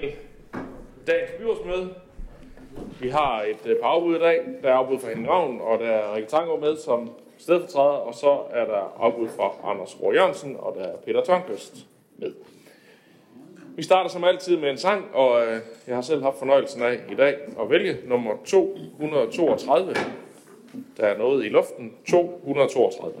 til dagens byrådsmøde. Vi har et øh, par afbud i dag. Der er afbud fra Henning Ravn, og der er Rikke Tango med som stedfortræder, og så er der afbud fra Anders Rohr Jørgensen, og der er Peter Tørnqvist med. Vi starter som altid med en sang, og øh, jeg har selv haft fornøjelsen af i dag at vælge nummer 232. Der er noget i luften. 232.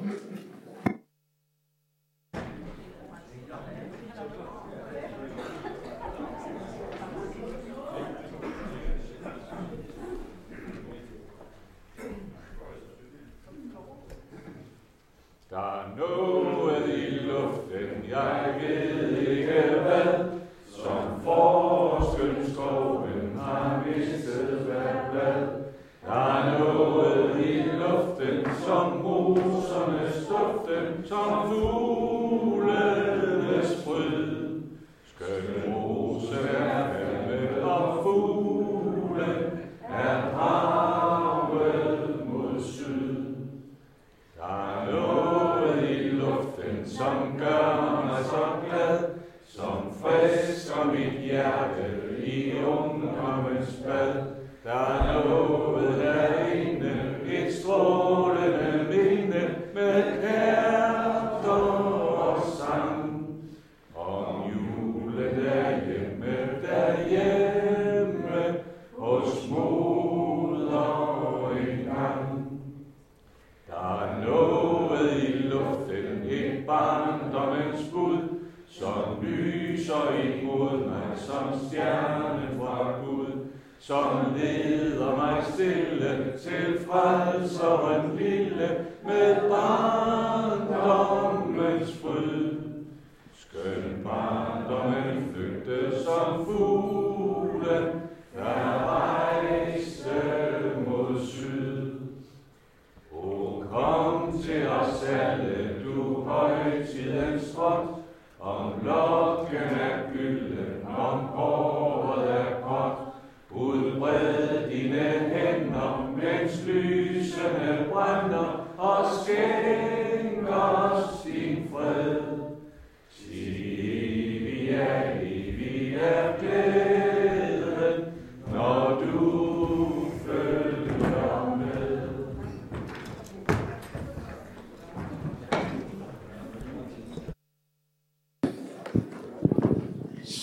stille til frelseren lille med barndommens fryd. Skøn barn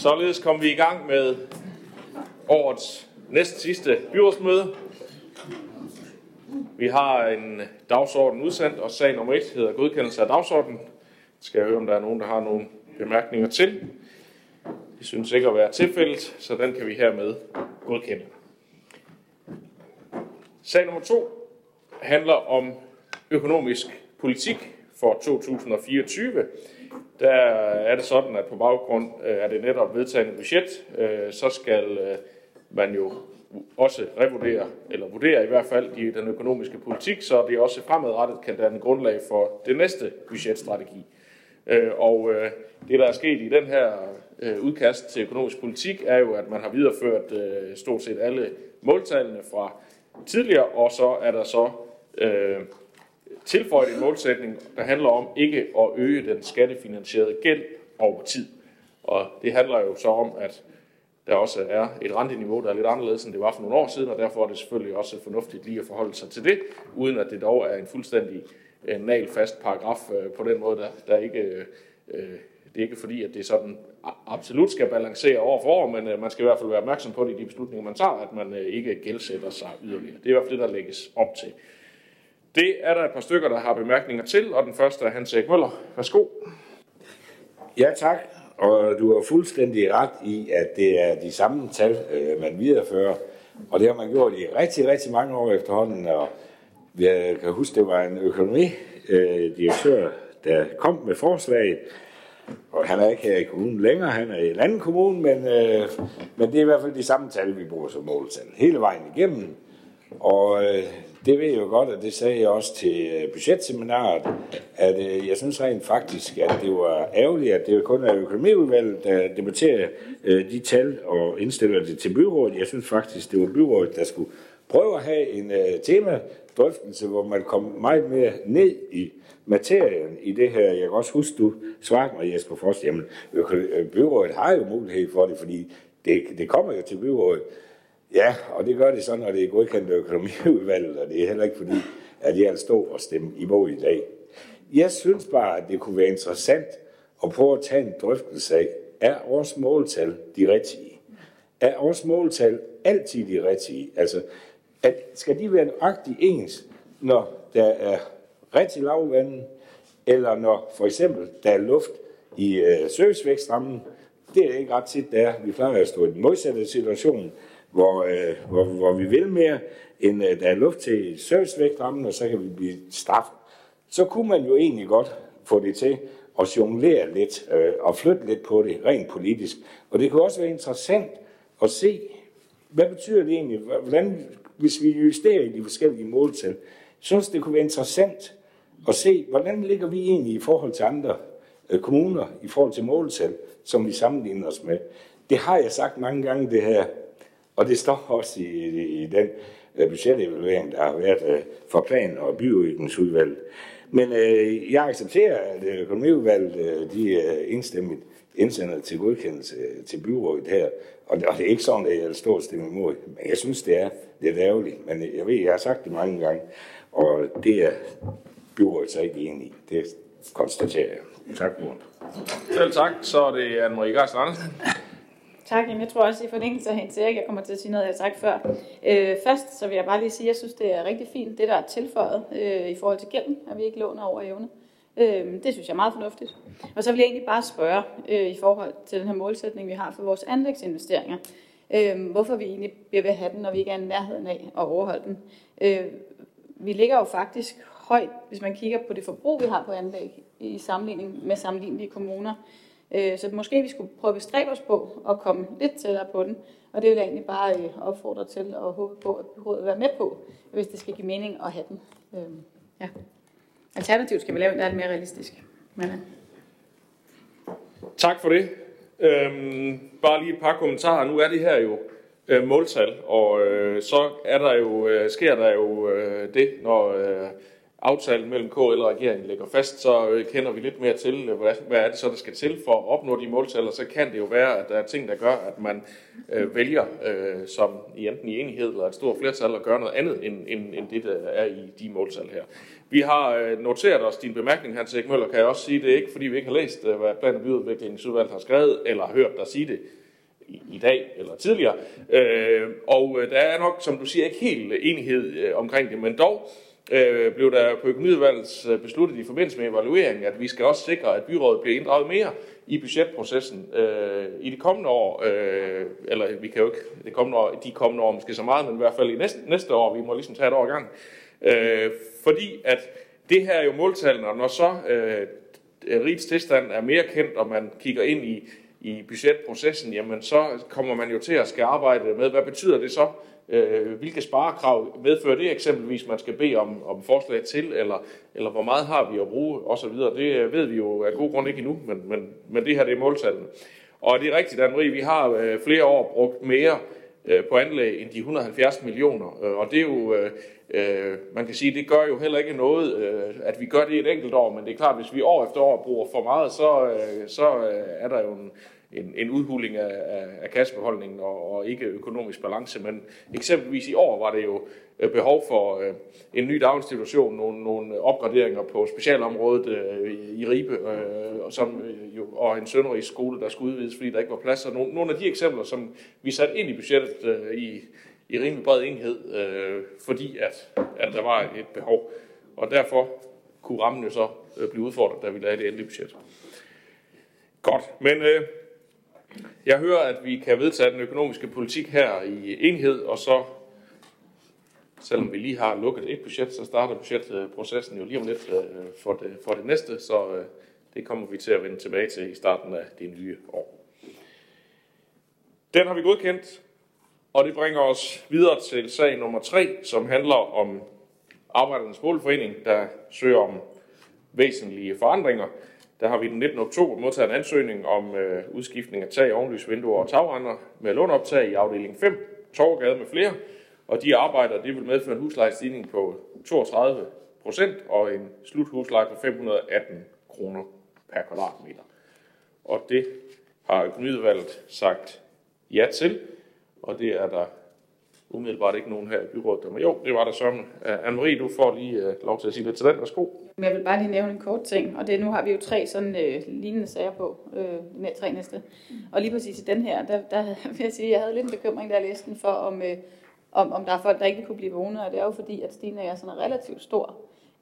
Således kom vi i gang med årets næst sidste byrådsmøde. Vi har en dagsorden udsendt, og sag nummer 1 hedder godkendelse af dagsordenen. Skal jeg høre, om der er nogen, der har nogle bemærkninger til. Det synes ikke at være tilfældet, så den kan vi hermed godkende. Sag nummer 2 handler om økonomisk politik for 2024. Der er det sådan, at på baggrund øh, af det netop vedtagende budget, øh, så skal øh, man jo også revurdere, eller vurdere i hvert fald de, den økonomiske politik, så det også fremadrettet kan danne grundlag for det næste budgetstrategi. Og det, der er sket i den her udkast til økonomisk politik, er jo, at man har videreført stort set alle måltallene fra tidligere, og så er der så øh, tilføjet en målsætning, der handler om ikke at øge den skattefinansierede gæld over tid. Og det handler jo så om, at der også er et renteniveau, der er lidt anderledes, end det var for nogle år siden, og derfor er det selvfølgelig også fornuftigt lige at forholde sig til det, uden at det dog er en fuldstændig øh, nalfast paragraf øh, på den måde, der, der ikke, øh, det er ikke fordi, at det sådan absolut skal balancere år for år, men man skal i hvert fald være opmærksom på det i de beslutninger, man tager, at man ikke gældsætter sig yderligere. Det er i hvert fald det, der lægges op til. Det er der et par stykker, der har bemærkninger til, og den første er Hans Erik Møller. Værsgo. Ja, tak. Og du har fuldstændig ret i, at det er de samme tal, øh, man viderefører. Og det har man gjort i rigtig, rigtig mange år efterhånden. Og jeg kan huske, det var en økonomidirektør, øh, der kom med forslaget. Og han er ikke her i kommunen længere, han er i en anden kommune, men, øh, men det er i hvert fald de samme tal, vi bruger som måltal hele vejen igennem. Og øh, det ved jeg jo godt, og det sagde jeg også til øh, budgetseminaret, at øh, jeg synes rent faktisk, at det var ærgerligt, at det kun er økonomiudvalget, der debatterer øh, de tal og indstiller det til byrådet. Jeg synes faktisk, det var byrådet, der skulle prøve at have en øh, temadrøftelse, hvor man kom meget mere ned i materien i det her. Jeg kan også huske, du svarede mig, Jesper Frost, jamen øko- øh, byrådet har jo mulighed for det, fordi det, det kommer jo til byrådet. Ja, og det gør det så, når det er godkendt af økonomiudvalget, og det er heller ikke fordi, at jeg stå og stemme imod i dag. Jeg synes bare, at det kunne være interessant at prøve at tage en drøftelse af, er vores måltal de rigtige? Er vores måltal altid de rigtige? Altså, at, skal de være nøjagtigt ens, når der er rigtig lavvand, eller når for eksempel der er luft i øh, servicevækstrammen, det er ikke ret tit, der. Vi plejer at stå i den modsatte situation, hvor, øh, hvor, hvor vi vil mere, end øh, der er luft til servicevægtrammen, og så kan vi blive straffet. Så kunne man jo egentlig godt få det til at jonglere lidt øh, og flytte lidt på det rent politisk. Og det kunne også være interessant at se, hvad betyder det egentlig, hvordan, hvis vi justerer i de forskellige måltal. Jeg synes, det kunne være interessant at se, hvordan ligger vi egentlig i forhold til andre øh, kommuner, i forhold til måltal, som vi sammenligner os med. Det har jeg sagt mange gange, det her, og det står også i, i, i den øh, budgetevaluering, der har været øh, for plan- og byudviklingsudvalget. Men øh, jeg accepterer, at øh, økonomiudvalget øh, de øh, er indstemmigt indsender til godkendelse til byrådet her. Og det, og det er ikke sådan, at jeg står og stemmer imod. Men jeg synes, det er lidt ærgerligt. Men jeg ved, jeg har sagt det mange gange. Og det er byrådet så ikke enig i. Det konstaterer jeg. Tak for Selv tak. Så er det Anne-Marie Garsten Andersen. Tak, jeg tror også i forlængelse af hendes Erik, jeg kommer til at sige noget, jeg har sagt før. Øh, først så vil jeg bare lige sige, at jeg synes, det er rigtig fint, det der er tilføjet øh, i forhold til gælden, at vi ikke låner over evne. Øh, det synes jeg er meget fornuftigt. Og så vil jeg egentlig bare spørge øh, i forhold til den her målsætning, vi har for vores anlægsinvesteringer. Øh, hvorfor vi egentlig bliver ved at have den, når vi ikke er i nærheden af at overholde den. Øh, vi ligger jo faktisk højt, hvis man kigger på det forbrug, vi har på anlæg i sammenligning med sammenlignelige kommuner. Øh, så måske vi skulle prøve at bestræbe os på at komme lidt tættere på den. Og det vil jeg egentlig bare øh, opfordre til og håbe på, at byrådet vil være med på, hvis det skal give mening at have den. Øh, ja. Alternativt skal vi lave den, der er lidt mere realistisk. Men, Tak for det. Øhm, bare lige et par kommentarer. Nu er det her jo øh, måltal, og øh, så er der jo, øh, sker der jo øh, det, når øh, aftalen mellem KL og regeringen ligger fast, så øh, kender vi lidt mere til, øh, hvad, hvad er det så, der skal til for at opnå de måltal, og så kan det jo være, at der er ting, der gør, at man øh, vælger øh, som i enten i enighed eller et stort flertal at gøre noget andet, end, end, end det, der er i de måltal her. Vi har øh, noteret os din bemærkning, Hans Erik Møller, kan jeg også sige, det er ikke, fordi vi ikke har læst, øh, hvad plan- og byudviklingsudvalget har skrevet, eller hørt dig sige det i, dag eller tidligere. Øh, og øh, der er nok, som du siger, ikke helt enighed øh, omkring det, men dog øh, blev der på økonomiudvalgets øh, besluttet i forbindelse med evalueringen, at vi skal også sikre, at byrådet bliver inddraget mere i budgetprocessen øh, i de kommende år, øh, eller vi kan jo ikke det kommende år, de kommende år måske så meget, men i hvert fald i næste, næste år, vi må ligesom tage et år i gang. Øh, fordi at det her er jo måltallene, og når så øh, rigets tilstand er mere kendt, og man kigger ind i, i budgetprocessen, jamen så kommer man jo til at skal arbejde med, hvad betyder det så Øh, hvilke sparekrav medfører det eksempelvis, man skal bede om, om forslag til, eller, eller hvor meget har vi at bruge osv. Det øh, ved vi jo af god grund ikke endnu, men, men, men det her det er måltallene. Og det er rigtigt, Anne-Marie, vi har øh, flere år brugt mere øh, på anlæg end de 170 millioner, øh, og det er jo, øh, øh, man kan sige, det gør jo heller ikke noget, øh, at vi gør det et enkelt år, men det er klart, hvis vi år efter år bruger for meget, så, øh, så øh, er der jo en, en, en udhuling af, af, af kassebeholdningen og, og ikke økonomisk balance. Men eksempelvis i år var det jo øh, behov for øh, en ny daginstitution, nogle, nogle opgraderinger på specialområdet øh, i Ribe, øh, som, øh, jo, og en sønderrig skole, der skulle udvides, fordi der ikke var plads. Og nogle, nogle af de eksempler, som vi satte ind i budgettet øh, i, i rimelig bred enhed, øh, fordi at, at der var et behov. Og derfor kunne rammen jo så øh, blive udfordret, da vi lavede det endelige budget. Godt, men øh, jeg hører, at vi kan vedtage den økonomiske politik her i enhed, og så, selvom vi lige har lukket et budget, så starter budgetprocessen jo lige om lidt øh, for det, for det næste, så øh, det kommer vi til at vende tilbage til i starten af det nye år. Den har vi godkendt, og det bringer os videre til sag nummer 3, som handler om Arbejdernes Boligforening, der søger om væsentlige forandringer der har vi den 19. oktober modtaget en ansøgning om øh, udskiftning af tag, ovenlys, vinduer og tagrender med lånoptag i afdeling 5, Torgade med flere. Og de arbejder, det vil medføre en huslejestigning på 32 procent og en sluthusleje på 518 kroner per kvadratmeter. Og det har økonomiudvalget sagt ja til, og det er der umiddelbart ikke nogen her i byrådet, Men. Jo, det var der så. Øh, Anne-Marie, du får lige uh, lov til at sige lidt til den. Værsgo. Jeg vil bare lige nævne en kort ting, og det nu har vi jo tre sådan øh, lignende sager på, øh, med tre næste. Og lige præcis i den her, der, der vil jeg sige, at jeg havde lidt en bekymring, der læste den for, om, øh, om, om der er folk, der ikke kunne blive vågne, og det er jo fordi, at stigningen er sådan relativt stor.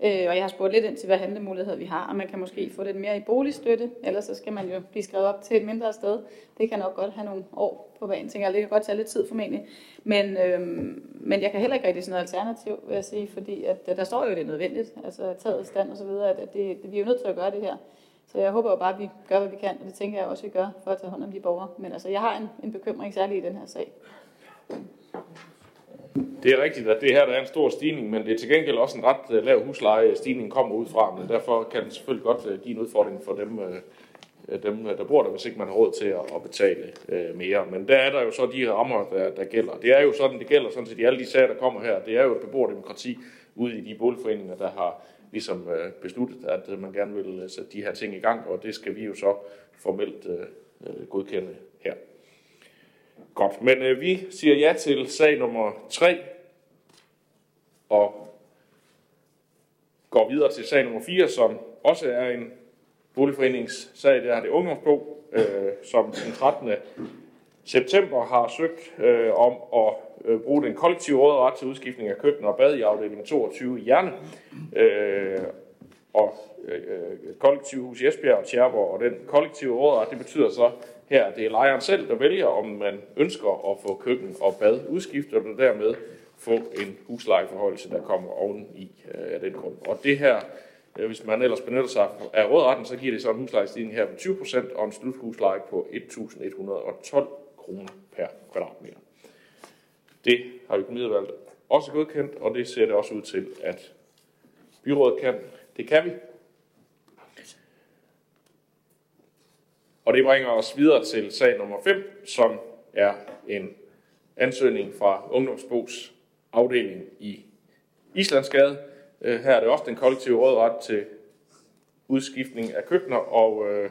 Øh, og jeg har spurgt lidt ind til, hvad handlemuligheder vi har, og man kan måske få lidt mere i boligstøtte, ellers så skal man jo blive skrevet op til et mindre sted. Det kan nok godt have nogle år på banen, tænker jeg. Det kan godt tage lidt tid formentlig. Men, øh, men jeg kan heller ikke rigtig sådan noget alternativ, vil jeg sige, fordi at, øh, der står jo, at det er nødvendigt, altså taget stand og så videre, at det, vi er jo nødt til at gøre det her. Så jeg håber jo bare, at vi gør, hvad vi kan, og det tænker jeg også, at vi gør for at tage hånd om de borgere. Men altså, jeg har en, en bekymring særligt i den her sag. Det er rigtigt, at det her der er en stor stigning, men det er til gengæld også en ret øh, lav husleje, stigningen kommer ud fra, men derfor kan den selvfølgelig godt øh, give en udfordring for dem, øh, dem, der bor der, hvis ikke man har råd til at, betale mere. Men der er der jo så de rammer, der, der gælder. Det er jo sådan, det gælder sådan set i alle de sager, der kommer her. Det er jo et beboerdemokrati ude i de boligforeninger, der har ligesom besluttet, at man gerne vil sætte de her ting i gang, og det skal vi jo så formelt godkende. Godt, men øh, vi siger ja til sag nummer 3 og går videre til sag nummer 4, som også er en boligforeningssag. Der er det ungdomsbog, øh, som den 13. september har søgt øh, om at øh, bruge den kollektive råderet til udskiftning af køkken og bad i afdeling 22 i Hjerne. Øh, og øh, øh, kollektivhus i Esbjerg og Tjerborg, og den kollektive råd, det betyder så her, at det er lejeren selv, der vælger, om man ønsker at få køkken og bad udskiftet, og dermed få en huslejeforholdelse, der kommer oveni i øh, af den grund. Og det her, øh, hvis man ellers benytter sig af rådretten, så giver det så en huslejestigning her på 20% og en sluthusleje på 1.112 kroner per kvadratmeter. Det har økonomiudvalget også godkendt, og det ser det også ud til, at byrådet kan. Det kan vi. Og det bringer os videre til sag nummer 5, som er en ansøgning fra Ungdomsbos afdeling i Islandsgade. Øh, her er det også den kollektive rådret til udskiftning af køkkener og, øh,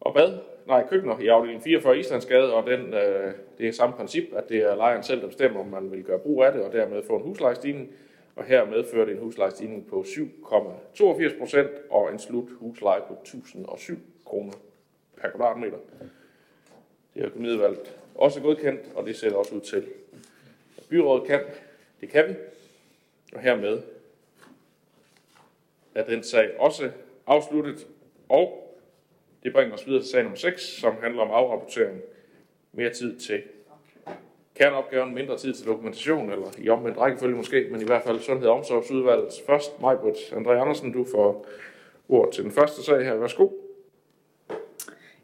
og bad. Nej, køkkener i afdeling 44 Islandsgade, og den, øh, det er samme princip, at det er lejeren selv, der bestemmer, om man vil gøre brug af det, og dermed få en huslejestigning. Og her medførte en huslejestigning på 7,82 procent og en slut husleje på 1007 kroner per kvadratmeter. Det er økonomiudvalget også godkendt, og det ser også ud til, byrådet kan. Det kan vi. Og hermed er den sag også afsluttet, og det bringer os videre til sag nummer 6, som handler om afrapportering. Mere tid til kerneopgaven, mindre tid til dokumentation, eller i omvendt rækkefølge måske, men i hvert fald Sundhed- og Omsorgsudvalgets først. Majbrit André Andersen, du får ord til den første sag her. Værsgo.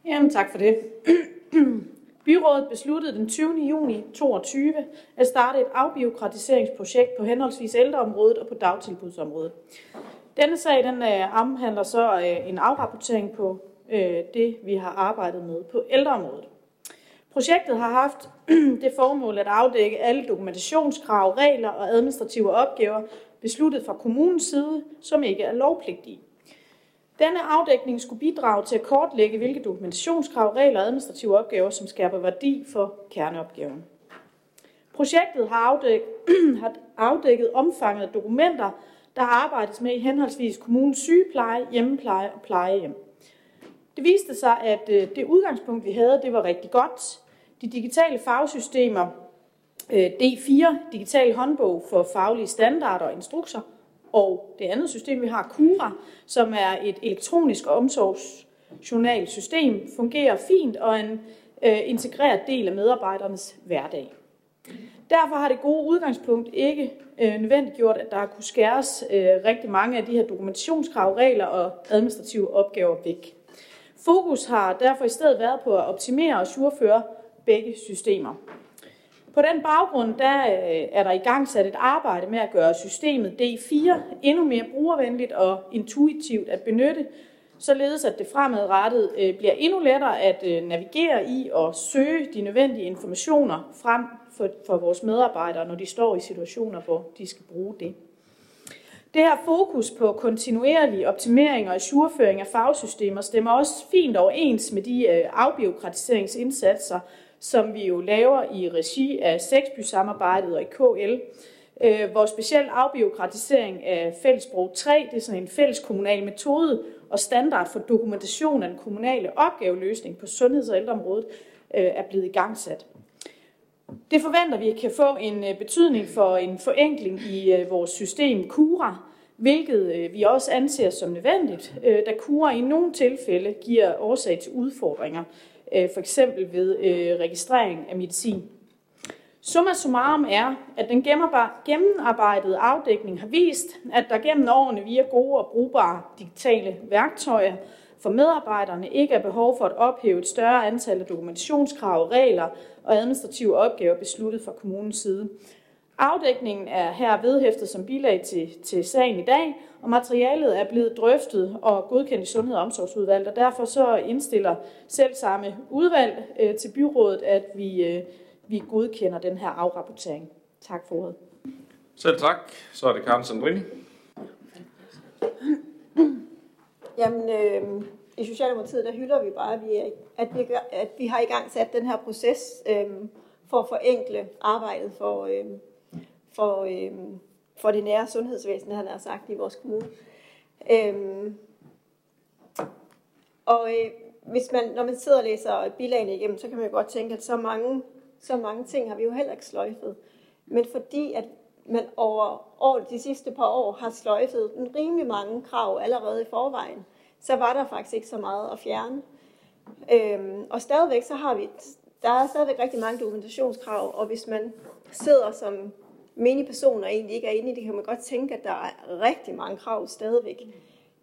Jamen, tak for det. Byrådet besluttede den 20. juni 2022 at starte et afbiokratiseringsprojekt på henholdsvis ældreområdet og på dagtilbudsområdet. Denne sag den øh, omhandler så øh, en afrapportering på øh, det, vi har arbejdet med på ældreområdet. Projektet har haft det formål at afdække alle dokumentationskrav, regler og administrative opgaver besluttet fra kommunens side, som ikke er lovpligtige. Denne afdækning skulle bidrage til at kortlægge, hvilke dokumentationskrav, regler og administrative opgaver, som skaber værdi for kerneopgaven. Projektet har afdækket, har afdækket omfanget af dokumenter, der arbejdes med i henholdsvis kommunens sygepleje, hjemmepleje og plejehjem. Det viste sig, at øh, det udgangspunkt, vi havde, det var rigtig godt. De digitale fagsystemer, øh, D4, digital håndbog for faglige standarder og instrukser, og det andet system, vi har, Cura, som er et elektronisk omsorgsjournalsystem, fungerer fint og er en øh, integreret del af medarbejdernes hverdag. Derfor har det gode udgangspunkt ikke øh, nødvendiggjort, at der kunne skæres øh, rigtig mange af de her dokumentationskrav, regler og administrative opgaver væk. Fokus har derfor i stedet været på at optimere og surføre begge systemer. På den baggrund der øh, er der i gang sat et arbejde med at gøre systemet D4 endnu mere brugervenligt og intuitivt at benytte, således at det fremadrettet øh, bliver endnu lettere at øh, navigere i og søge de nødvendige informationer frem for, for vores medarbejdere, når de står i situationer, hvor de skal bruge det. Det her fokus på kontinuerlig optimering og ajourføring af fagsystemer stemmer også fint overens med de afbiokratiseringsindsatser, som vi jo laver i regi af Sexby-samarbejdet og i KL, øh, hvor afbiokratisering af fællessprog 3, det er sådan en fælles kommunal metode og standard for dokumentation af den kommunale opgaveløsning på sundheds- og ældreområdet, øh, er blevet igangsat. Det forventer vi kan få en øh, betydning for en forenkling i øh, vores system KURA, hvilket øh, vi også anser som nødvendigt, da KURA i nogle tilfælde giver årsag til udfordringer, Øh, for eksempel ved øh, registrering af medicin. Summa summarum er, at den gennemarbejdede afdækning har vist, at der gennem årene via gode og brugbare digitale værktøjer for medarbejderne ikke er behov for at ophæve et større antal af dokumentationskrav, regler og administrative opgaver besluttet fra kommunens side. Afdækningen er her vedhæftet som bilag til, til sagen i dag, og materialet er blevet drøftet og godkendt i Sundhed- og Omsorgsudvalget, og derfor så indstiller selv samme udvalg øh, til byrådet, at vi, øh, vi godkender den her afrapportering. Tak for ordet. Selv tak. Så er det Karen Sandrini. Jamen, øh, i Socialdemokratiet, der hylder vi bare, at vi, at vi, gør, at vi har i gang sat den her proces øh, for at forenkle arbejdet for, øh, for, øh, for det nære sundhedsvæsen, han har sagt i vores kommune. Øhm, og øh, hvis man, når man sidder og læser bilagene igennem, så kan man jo godt tænke, at så mange, så mange ting har vi jo heller ikke sløjfet. Men fordi at man over, over de sidste par år har sløjfet en rimelig mange krav allerede i forvejen, så var der faktisk ikke så meget at fjerne. Øhm, og stadigvæk så har vi, der er stadigvæk rigtig mange dokumentationskrav, og hvis man sidder som menig personer egentlig ikke er inde i det, kan man godt tænke, at der er rigtig mange krav stadigvæk.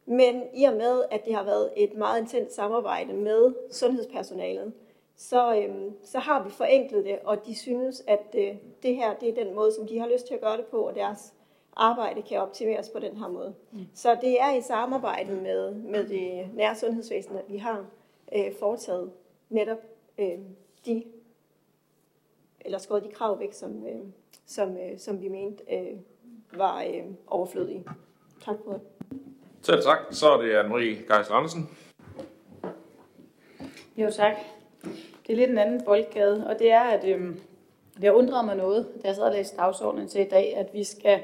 Men i og med, at det har været et meget intens samarbejde med sundhedspersonalet, så, øhm, så har vi forenklet det, og de synes, at øh, det her det er den måde, som de har lyst til at gøre det på, og deres arbejde kan optimeres på den her måde. Mm. Så det er i samarbejde med, med det nære sundhedsvæsen, at vi har øh, foretaget netop øh, de, eller skåret de krav væk, som, øh, som, øh, som vi mente øh, var øh, overflødige. Tak for det. Selv tak. Så er det Anne-Marie Geisler Andersen. Jo, tak. Det er lidt en anden boldgade, og det er, at øh, det har undret mig noget, da jeg sad og læste dagsordenen til i dag, at vi skal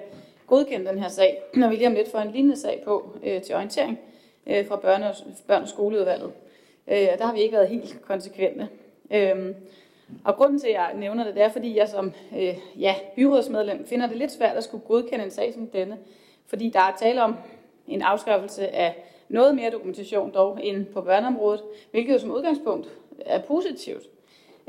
godkende den her sag, når vi lige om lidt får en lignende sag på øh, til orientering øh, fra børne- og, børne- og skoleudvalget. Øh, der har vi ikke været helt konsekvente. Øh, og grunden til, at jeg nævner det, det er, fordi jeg som øh, ja, byrådsmedlem finder det lidt svært at skulle godkende en sag som denne, fordi der er tale om en afskaffelse af noget mere dokumentation dog end på børneområdet, hvilket jo som udgangspunkt er positivt.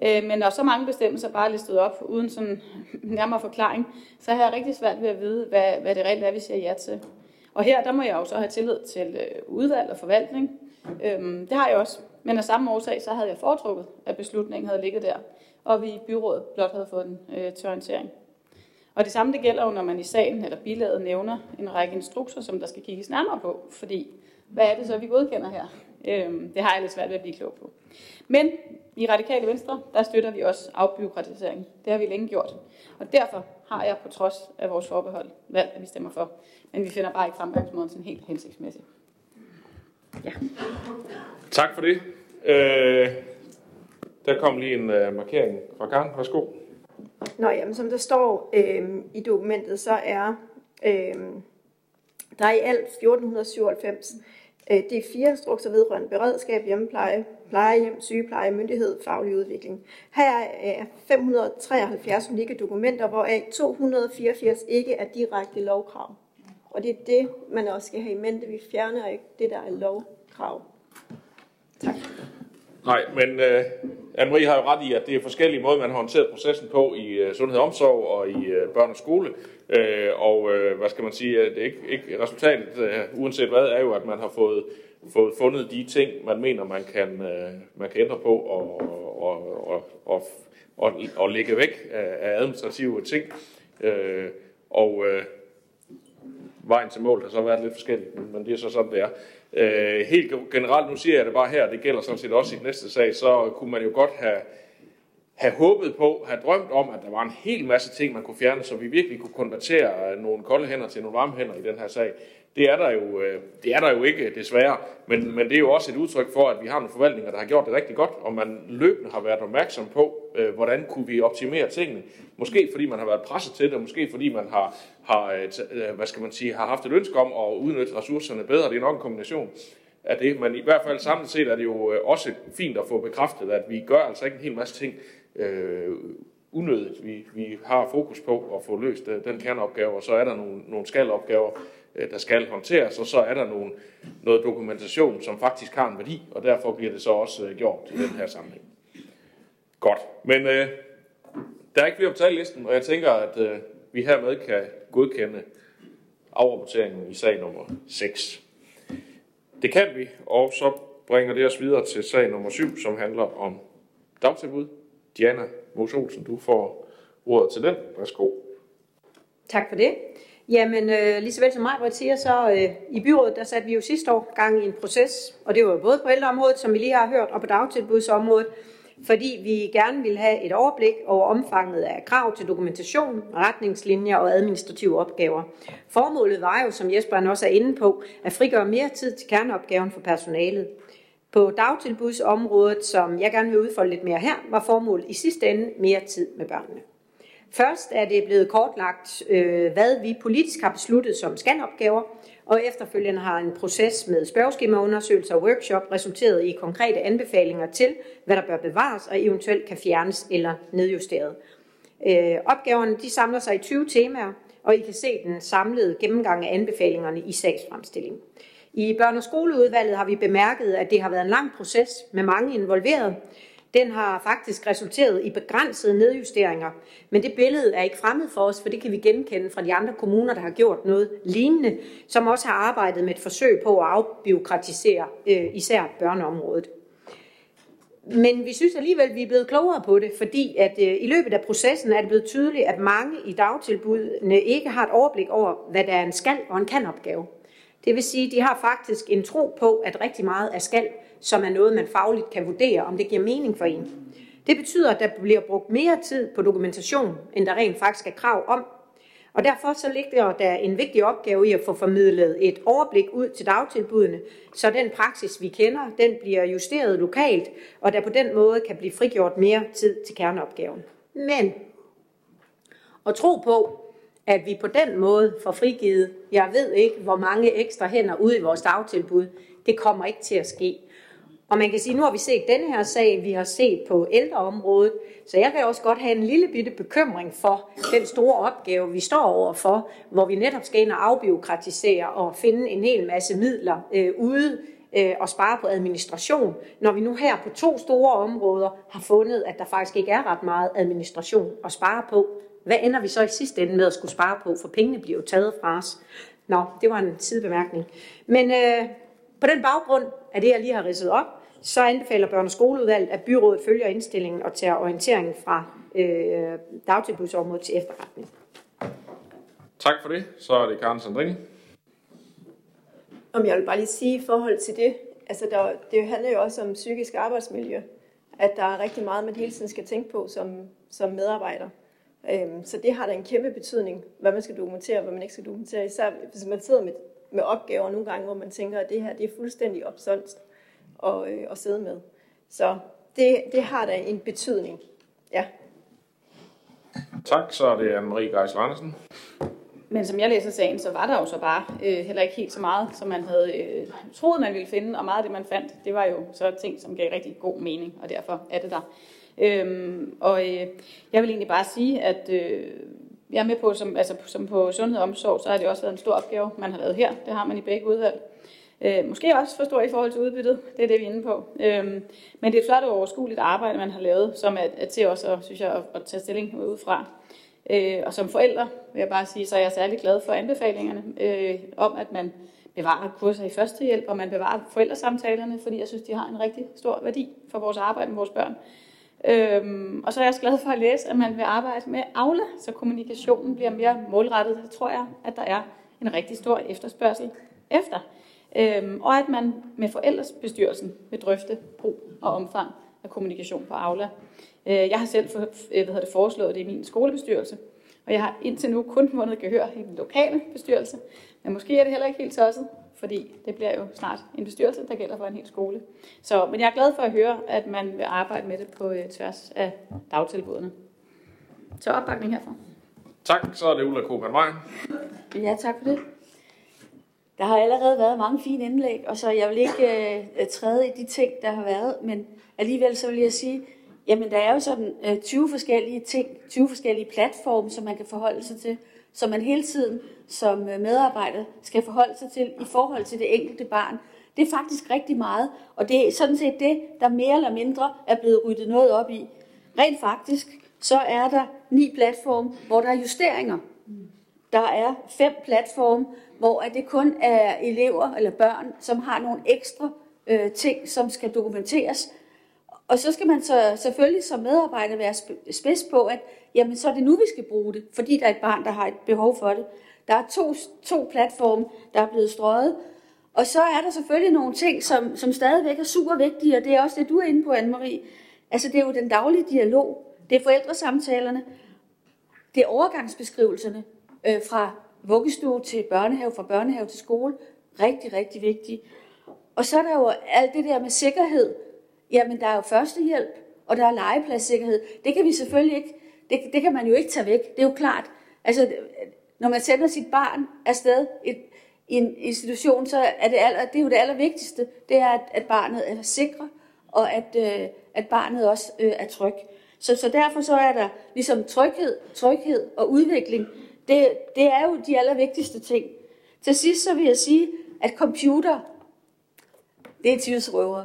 Øh, men når så mange bestemmelser bare er listet op, uden sådan nærmere forklaring, så har jeg rigtig svært ved at vide, hvad, hvad det reelt er, vi siger ja til. Og her, der må jeg jo så have tillid til øh, udvalg og forvaltning. Øhm, det har jeg også. Men af samme årsag, så havde jeg foretrukket, at beslutningen havde ligget der, og vi i byrådet blot havde fået den øh, til orientering. Og det samme det gælder jo, når man i sagen eller bilaget nævner en række instrukser, som der skal kigges nærmere på, fordi hvad er det så, vi godkender her? Øhm, det har jeg lidt svært ved at blive klog på. Men i Radikale Venstre, der støtter vi også afbyråkratisering. Det har vi længe gjort. Og derfor har jeg på trods af vores forbehold valgt, at vi stemmer for. Men vi finder bare ikke fremgangsmåden sådan helt hensigtsmæssig. Ja. Tak for det. Øh, der kom lige en øh, markering fra Karen. Værsgo. Nå, jamen, som der står øh, i dokumentet, så er øh, der er i alt 1497 Øh, det er fire instrukser vedrørende beredskab, hjemmepleje, plejehjem, sygepleje, myndighed, faglig udvikling. Her er 573 unikke dokumenter, hvoraf 284 ikke er direkte lovkrav. Og det er det, man også skal have i mente. Vi fjerner ikke det, der er krav. Tak. Nej, men uh, Anne-Marie har jo ret i, at det er forskellige måder, man har håndteret processen på i uh, sundhed og omsorg og i uh, børn og skole. Uh, og uh, hvad skal man sige, at det ikke, ikke resultatet, uh, uanset hvad, er jo, at man har fået, fået fundet de ting, man mener, man kan, uh, man kan ændre på og, og, og, og, og, og lægge væk af, af administrative ting. Uh, og uh, vejen til mål har så været lidt forskellig, men det er så sådan, det er. Øh, helt generelt, nu siger jeg det bare her, det gælder sådan set også i næste sag, så kunne man jo godt have, have håbet på, have drømt om, at der var en hel masse ting, man kunne fjerne, så vi virkelig kunne konvertere øh, nogle kolde hænder til nogle varme hænder i den her sag. Det er der jo, øh, det er der jo ikke, desværre. Men, men det er jo også et udtryk for, at vi har nogle forvaltninger, der har gjort det rigtig godt, og man løbende har været opmærksom på, øh, hvordan kunne vi optimere tingene. Måske fordi man har været presset til det, måske fordi man har, har, øh, øh, hvad skal man sige, har haft et ønske om at udnytte ressourcerne bedre. Det er nok en kombination af det, men i hvert fald samlet set er det jo også fint at få bekræftet, at vi gør altså ikke en hel masse ting øh, unødigt. Vi, vi har fokus på at få løst den kerneopgave, og så er der nogle, nogle skalopgaver, Øh, der skal håndteres, og så er der nogle, noget dokumentation, som faktisk har en værdi, og derfor bliver det så også øh, gjort i den her sammenhæng. Godt, men øh, der er ikke flere på tallisten, og jeg tænker, at øh, vi hermed kan godkende afrapporteringen i sag nummer 6. Det kan vi, og så bringer det os videre til sag nummer 7, som handler om dagtilbud. Diana Mos Olsen, du får ordet til den. Værsgo. Tak for det. Jamen, øh, lige så vel som mig, hvor jeg siger, så øh, i byrådet, der satte vi jo sidste år gang i en proces, og det var både på ældreområdet, som vi lige har hørt, og på dagtilbudsområdet, fordi vi gerne ville have et overblik over omfanget af krav til dokumentation, retningslinjer og administrative opgaver. Formålet var jo, som Jesper også er inde på, at frigøre mere tid til kerneopgaven for personalet. På dagtilbudsområdet, som jeg gerne vil udfolde lidt mere her, var formålet i sidste ende mere tid med børnene. Først er det blevet kortlagt, øh, hvad vi politisk har besluttet som skanopgaver, og efterfølgende har en proces med spørgeskemaundersøgelser og workshop resulteret i konkrete anbefalinger til, hvad der bør bevares og eventuelt kan fjernes eller nedjusteres. Øh, opgaverne de samler sig i 20 temaer, og I kan se den samlede gennemgang af anbefalingerne i sagsfremstillingen. I børne- og skoleudvalget har vi bemærket, at det har været en lang proces med mange involverede, den har faktisk resulteret i begrænsede nedjusteringer, men det billede er ikke fremmed for os, for det kan vi genkende fra de andre kommuner, der har gjort noget lignende, som også har arbejdet med et forsøg på at afbiokratisere øh, især børneområdet. Men vi synes alligevel, at vi er blevet klogere på det, fordi at øh, i løbet af processen er det blevet tydeligt, at mange i dagtilbudene ikke har et overblik over, hvad der er en skal og en kan opgave. Det vil sige, at de har faktisk en tro på, at rigtig meget er skal, som er noget, man fagligt kan vurdere, om det giver mening for en. Det betyder, at der bliver brugt mere tid på dokumentation, end der rent faktisk er krav om. Og derfor så ligger der en vigtig opgave i at få formidlet et overblik ud til dagtilbudene, så den praksis, vi kender, den bliver justeret lokalt, og der på den måde kan blive frigjort mere tid til kerneopgaven. Men at tro på, at vi på den måde får frigivet, jeg ved ikke, hvor mange ekstra hænder ude i vores dagtilbud, det kommer ikke til at ske. Og man kan sige, nu har vi set denne her sag, vi har set på ældreområdet, så jeg kan også godt have en lille bitte bekymring for den store opgave, vi står overfor, hvor vi netop skal ind og afbiokratisere og finde en hel masse midler øh, ude øh, og spare på administration, når vi nu her på to store områder har fundet, at der faktisk ikke er ret meget administration at spare på. Hvad ender vi så i sidste ende med at skulle spare på, for pengene bliver jo taget fra os. Nå, det var en sidebemærkning. Men øh, på den baggrund af det, jeg lige har ridset op, så anbefaler børne- og skoleudvalget, at byrådet følger indstillingen og tager orienteringen fra øh, dagtilbudsområdet til efterretning. Tak for det. Så er det Karen Sandrini. Om jeg vil bare lige sige i forhold til det, altså der, det handler jo også om psykisk arbejdsmiljø, at der er rigtig meget, man hele tiden skal tænke på som, som medarbejder. Øhm, så det har da en kæmpe betydning, hvad man skal dokumentere, og hvad man ikke skal dokumentere. Især hvis man sidder med, med opgaver nogle gange, hvor man tænker, at det her det er fuldstændig opsonst at, øh, at sidde med. Så det, det har da en betydning. Ja. Tak, så er det Anne-Marie Geis Andersen. Men som jeg læser sagen, så var der jo så bare øh, heller ikke helt så meget, som man havde øh, troet, man ville finde, og meget af det, man fandt, det var jo så ting, som gav rigtig god mening, og derfor er det der. Øhm, og øh, jeg vil egentlig bare sige, at øh, jeg er med på, som, altså, som på sundhed og omsorg, så har det også været en stor opgave, man har lavet her. Det har man i begge udvalg. Øh, måske også for stor i forhold til udbyttet, det er det, vi er inde på. Øh, men det er et flot og overskueligt arbejde, man har lavet, som er, er til også, synes jeg, at, at tage stilling ud fra. Øh, og som forældre vil jeg bare sige, så er jeg særlig glad for anbefalingerne øh, om, at man bevarer kurser i førstehjælp, og man bevarer forældresamtalerne, fordi jeg synes, de har en rigtig stor værdi for vores arbejde med vores børn. Øhm, og så er jeg også glad for at læse, at man vil arbejde med Aula, så kommunikationen bliver mere målrettet. Det tror jeg, at der er en rigtig stor efterspørgsel efter. Øhm, og at man med forældresbestyrelsen vil drøfte brug og omfang af kommunikation på Aula. Øh, jeg har selv for, øh, hvad hedder det, foreslået det i min skolebestyrelse, og jeg har indtil nu kun vundet gehør i den lokale bestyrelse. Men måske er det heller ikke helt tosset, fordi det bliver jo snart en bestyrelse, der gælder for en hel skole. Så, men jeg er glad for at høre, at man vil arbejde med det på øh, tværs af dagtilbudene. Så opbakning herfra. Tak, så er det Ulla Kogan. Ja, tak for det. Der har allerede været mange fine indlæg, og så jeg vil ikke øh, øh, træde i de ting, der har været, men alligevel så vil jeg sige, jamen der er jo sådan øh, 20 forskellige ting, 20 forskellige platforme, som man kan forholde sig til, som man hele tiden som øh, medarbejder skal forholde sig til i forhold til det enkelte barn. Det er faktisk rigtig meget, og det er sådan set det, der mere eller mindre er blevet ryddet noget op i. Rent faktisk, så er der ni platforme, hvor der er justeringer. Der er fem platforme, hvor det kun er elever eller børn, som har nogle ekstra øh, ting, som skal dokumenteres. Og så skal man så selvfølgelig som medarbejder være spids på, at jamen, så er det nu, vi skal bruge det, fordi der er et barn, der har et behov for det. Der er to, to platforme, der er blevet strøget. Og så er der selvfølgelig nogle ting, som, som stadigvæk er super vigtige, og det er også det, du er inde på, Anne-Marie. Altså, det er jo den daglige dialog. Det er forældresamtalerne. Det er overgangsbeskrivelserne øh, fra vuggestue til børnehave, fra børnehave til skole. Rigtig, rigtig vigtigt. Og så er der jo alt det der med sikkerhed. Jamen, der er jo førstehjælp, og der er legepladssikkerhed. Det kan vi selvfølgelig ikke, det, det kan man jo ikke tage væk. Det er jo klart. Altså, når man sender sit barn afsted et, i en institution, så er det, aller, det er jo det allervigtigste, det er, at, at barnet er sikre, og at, øh, at barnet også øh, er tryg. Så, så derfor så er der ligesom tryghed, tryghed og udvikling. Det, det er jo de allervigtigste ting. Til sidst så vil jeg sige, at computer, det er tidsrøver.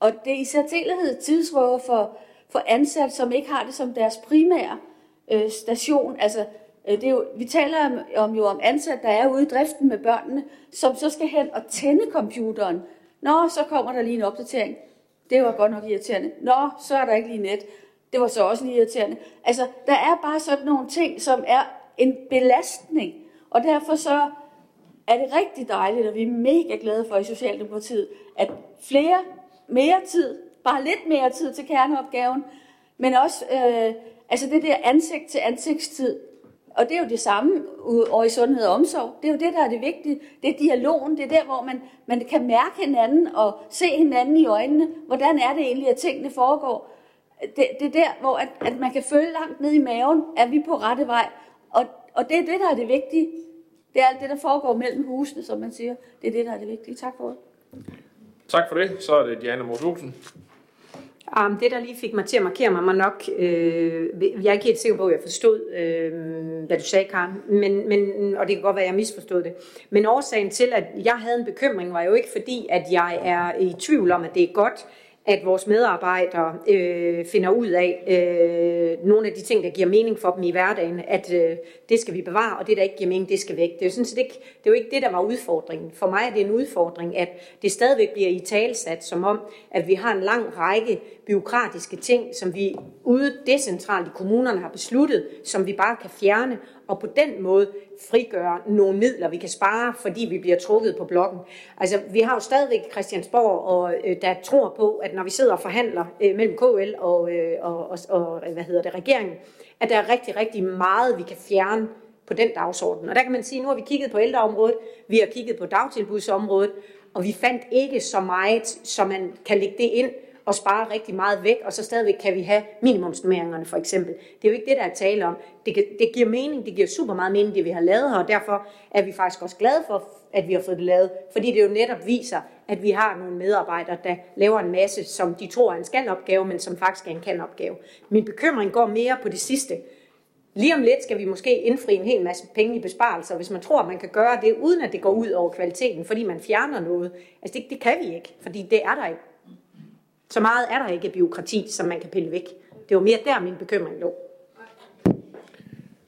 Og det er i særdeleshed tidsrøver for, for ansatte, som ikke har det som deres primære øh, station. Altså, øh, det er jo, vi taler om, om jo om ansatte, der er ude i driften med børnene, som så skal hen og tænde computeren. Nå, så kommer der lige en opdatering. Det var godt nok irriterende. Nå, så er der ikke lige net. Det var så også lige irriterende. Altså, der er bare sådan nogle ting, som er en belastning. Og derfor så er det rigtig dejligt, og vi er mega glade for i Socialdemokratiet, at flere, mere tid, bare lidt mere tid til kerneopgaven, men også øh, altså det der ansigt til ansigtstid. Og det er jo det samme over i sundhed og omsorg. Det er jo det, der er det vigtige. Det er dialogen. Det er der, hvor man, man kan mærke hinanden og se hinanden i øjnene. Hvordan er det egentlig, at tingene foregår? Det, det er der, hvor at, at man kan føle langt ned i maven, at vi er på rette vej. Og, og det er det, der er det vigtige. Det er alt det, der foregår mellem husene, som man siger. Det er det, der er det vigtige. Tak for det. Tak for det. Så er det Diana Mosusen. Um, det, der lige fik mig til at markere mig, var nok, øh, jeg er ikke helt sikker på, at jeg forstod, øh, hvad du sagde, Karen, men, men, og det kan godt være, at jeg misforstod det. Men årsagen til, at jeg havde en bekymring, var jo ikke fordi, at jeg er i tvivl om, at det er godt, at vores medarbejdere øh, finder ud af øh, nogle af de ting, der giver mening for dem i hverdagen, at øh, det skal vi bevare, og det, der ikke giver mening, det skal væk. Det er jo, sådan set ikke, det er jo ikke det, der var udfordringen. For mig er det en udfordring, at det stadigvæk bliver i talsat, som om, at vi har en lang række byråkratiske ting, som vi ude decentralt i kommunerne har besluttet, som vi bare kan fjerne, og på den måde frigøre nogle midler, vi kan spare, fordi vi bliver trukket på blokken. Altså, vi har jo stadigvæk Christiansborg, og, øh, der tror på, at når vi sidder og forhandler øh, mellem KL og, øh, og, og, og øh, hvad hedder det, regeringen, at der er rigtig, rigtig meget, vi kan fjerne på den dagsorden. Og der kan man sige, nu har vi kigget på ældreområdet, vi har kigget på dagtilbudsområdet, og vi fandt ikke så meget, som man kan lægge det ind og spare rigtig meget væk, og så stadigvæk kan vi have minimumsnummeringerne for eksempel. Det er jo ikke det, der er tale om. Det, det giver mening, det giver super meget mening, det vi har lavet her, og derfor er vi faktisk også glade for, at vi har fået det lavet, fordi det jo netop viser, at vi har nogle medarbejdere, der laver en masse, som de tror er en skal-opgave, men som faktisk er en kan-opgave. Min bekymring går mere på det sidste. Lige om lidt skal vi måske indfri en hel masse penge i besparelser, hvis man tror, at man kan gøre det, uden at det går ud over kvaliteten, fordi man fjerner noget. Altså det, det kan vi ikke, fordi det er der ikke. Så meget er der ikke byråkrati, som man kan pille væk. Det var mere der, min bekymring lå.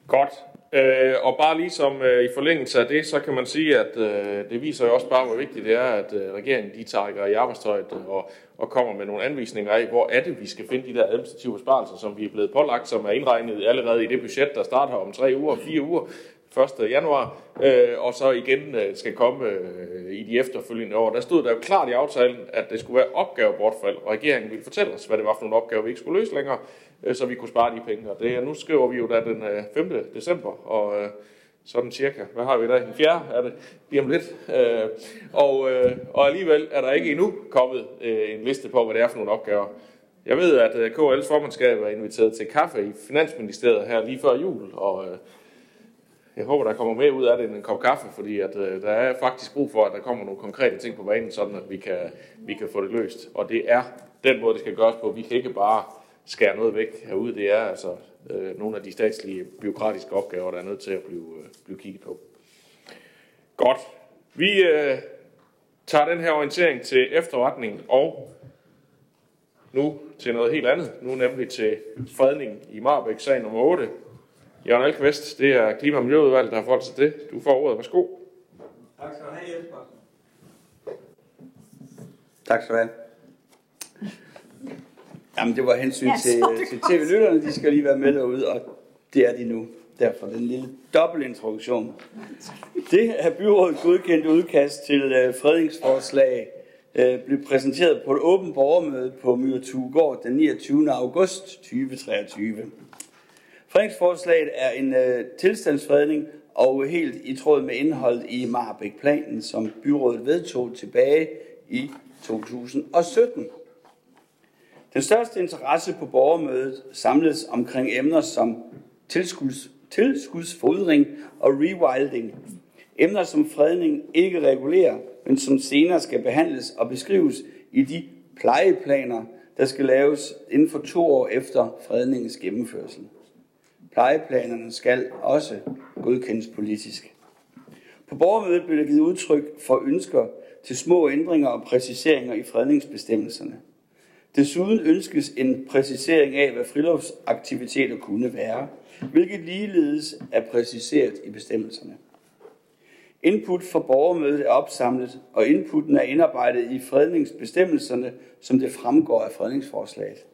Godt. Øh, og bare ligesom øh, i forlængelse af det, så kan man sige, at øh, det viser jo også bare, hvor vigtigt det er, at øh, regeringen de tager i arbejdstøjet og, og kommer med nogle anvisninger af, hvor er det, vi skal finde de der administrative besparelser, som vi er blevet pålagt, som er indregnet allerede i det budget, der starter om tre uger, fire uger, 1. januar, øh, og så igen øh, skal komme øh, i de efterfølgende år. Der stod der jo klart i aftalen, at det skulle være opgavebortfald, og regeringen ville fortælle os, hvad det var for nogle opgaver, vi ikke skulle løse længere. øh, så vi kunne spare de penge. Og det, nu skriver vi jo da den øh, 5. december, og øh, sådan cirka, hvad har vi der? Den 4. er det lige om lidt. Øh, og, øh, og alligevel er der ikke endnu kommet øh, en liste på, hvad det er for nogle opgaver. Jeg ved, at øh, KL's formandskab er inviteret til kaffe i Finansministeriet her lige før jul, og øh, jeg håber, der kommer mere ud af det end en kop kaffe, fordi at, øh, der er faktisk brug for, at der kommer nogle konkrete ting på banen, sådan at vi kan, vi kan få det løst. Og det er den måde, det skal gøres på. Vi kan ikke bare skære noget væk herude. Det er altså øh, nogle af de statslige byråkratiske opgaver, der er nødt til at blive, øh, blive kigget på. Godt. Vi øh, tager den her orientering til efterretning og nu til noget helt andet. Nu nemlig til fredning i Marbæk, sag nummer 8. Jørgen Alkvist, det er Klima- og Miljøudvalget, der har forholdt sig til. Du får ordet. Værsgo. Tak skal du have, Jesper. Tak skal du have. Jamen, det var hensyn Ja, til, det til tv-lytterne. De skal lige være med derude, og det er de nu. Derfor den lille dobbeltintroduktion. Det er byrådet godkendt udkast til øh, fredningsforslag øh, blev præsenteret på et åbent borgermøde på Myretugård den 29. august 2023. Fredningsforslaget er en øh, tilstandsfredning og helt i tråd med indholdet i Marbæk-planen, som byrådet vedtog tilbage i 2017. Den største interesse på borgermødet samledes omkring emner som tilskuds, tilskudsfodring og rewilding. Emner som fredning ikke regulerer, men som senere skal behandles og beskrives i de plejeplaner, der skal laves inden for to år efter fredningens gennemførsel. Plejeplanerne skal også godkendes politisk. På borgermødet blev der givet udtryk for ønsker til små ændringer og præciseringer i fredningsbestemmelserne. Desuden ønskes en præcisering af, hvad friluftsaktiviteter kunne være, hvilket ligeledes er præciseret i bestemmelserne. Input fra borgermødet er opsamlet, og inputten er indarbejdet i fredningsbestemmelserne, som det fremgår af fredningsforslaget.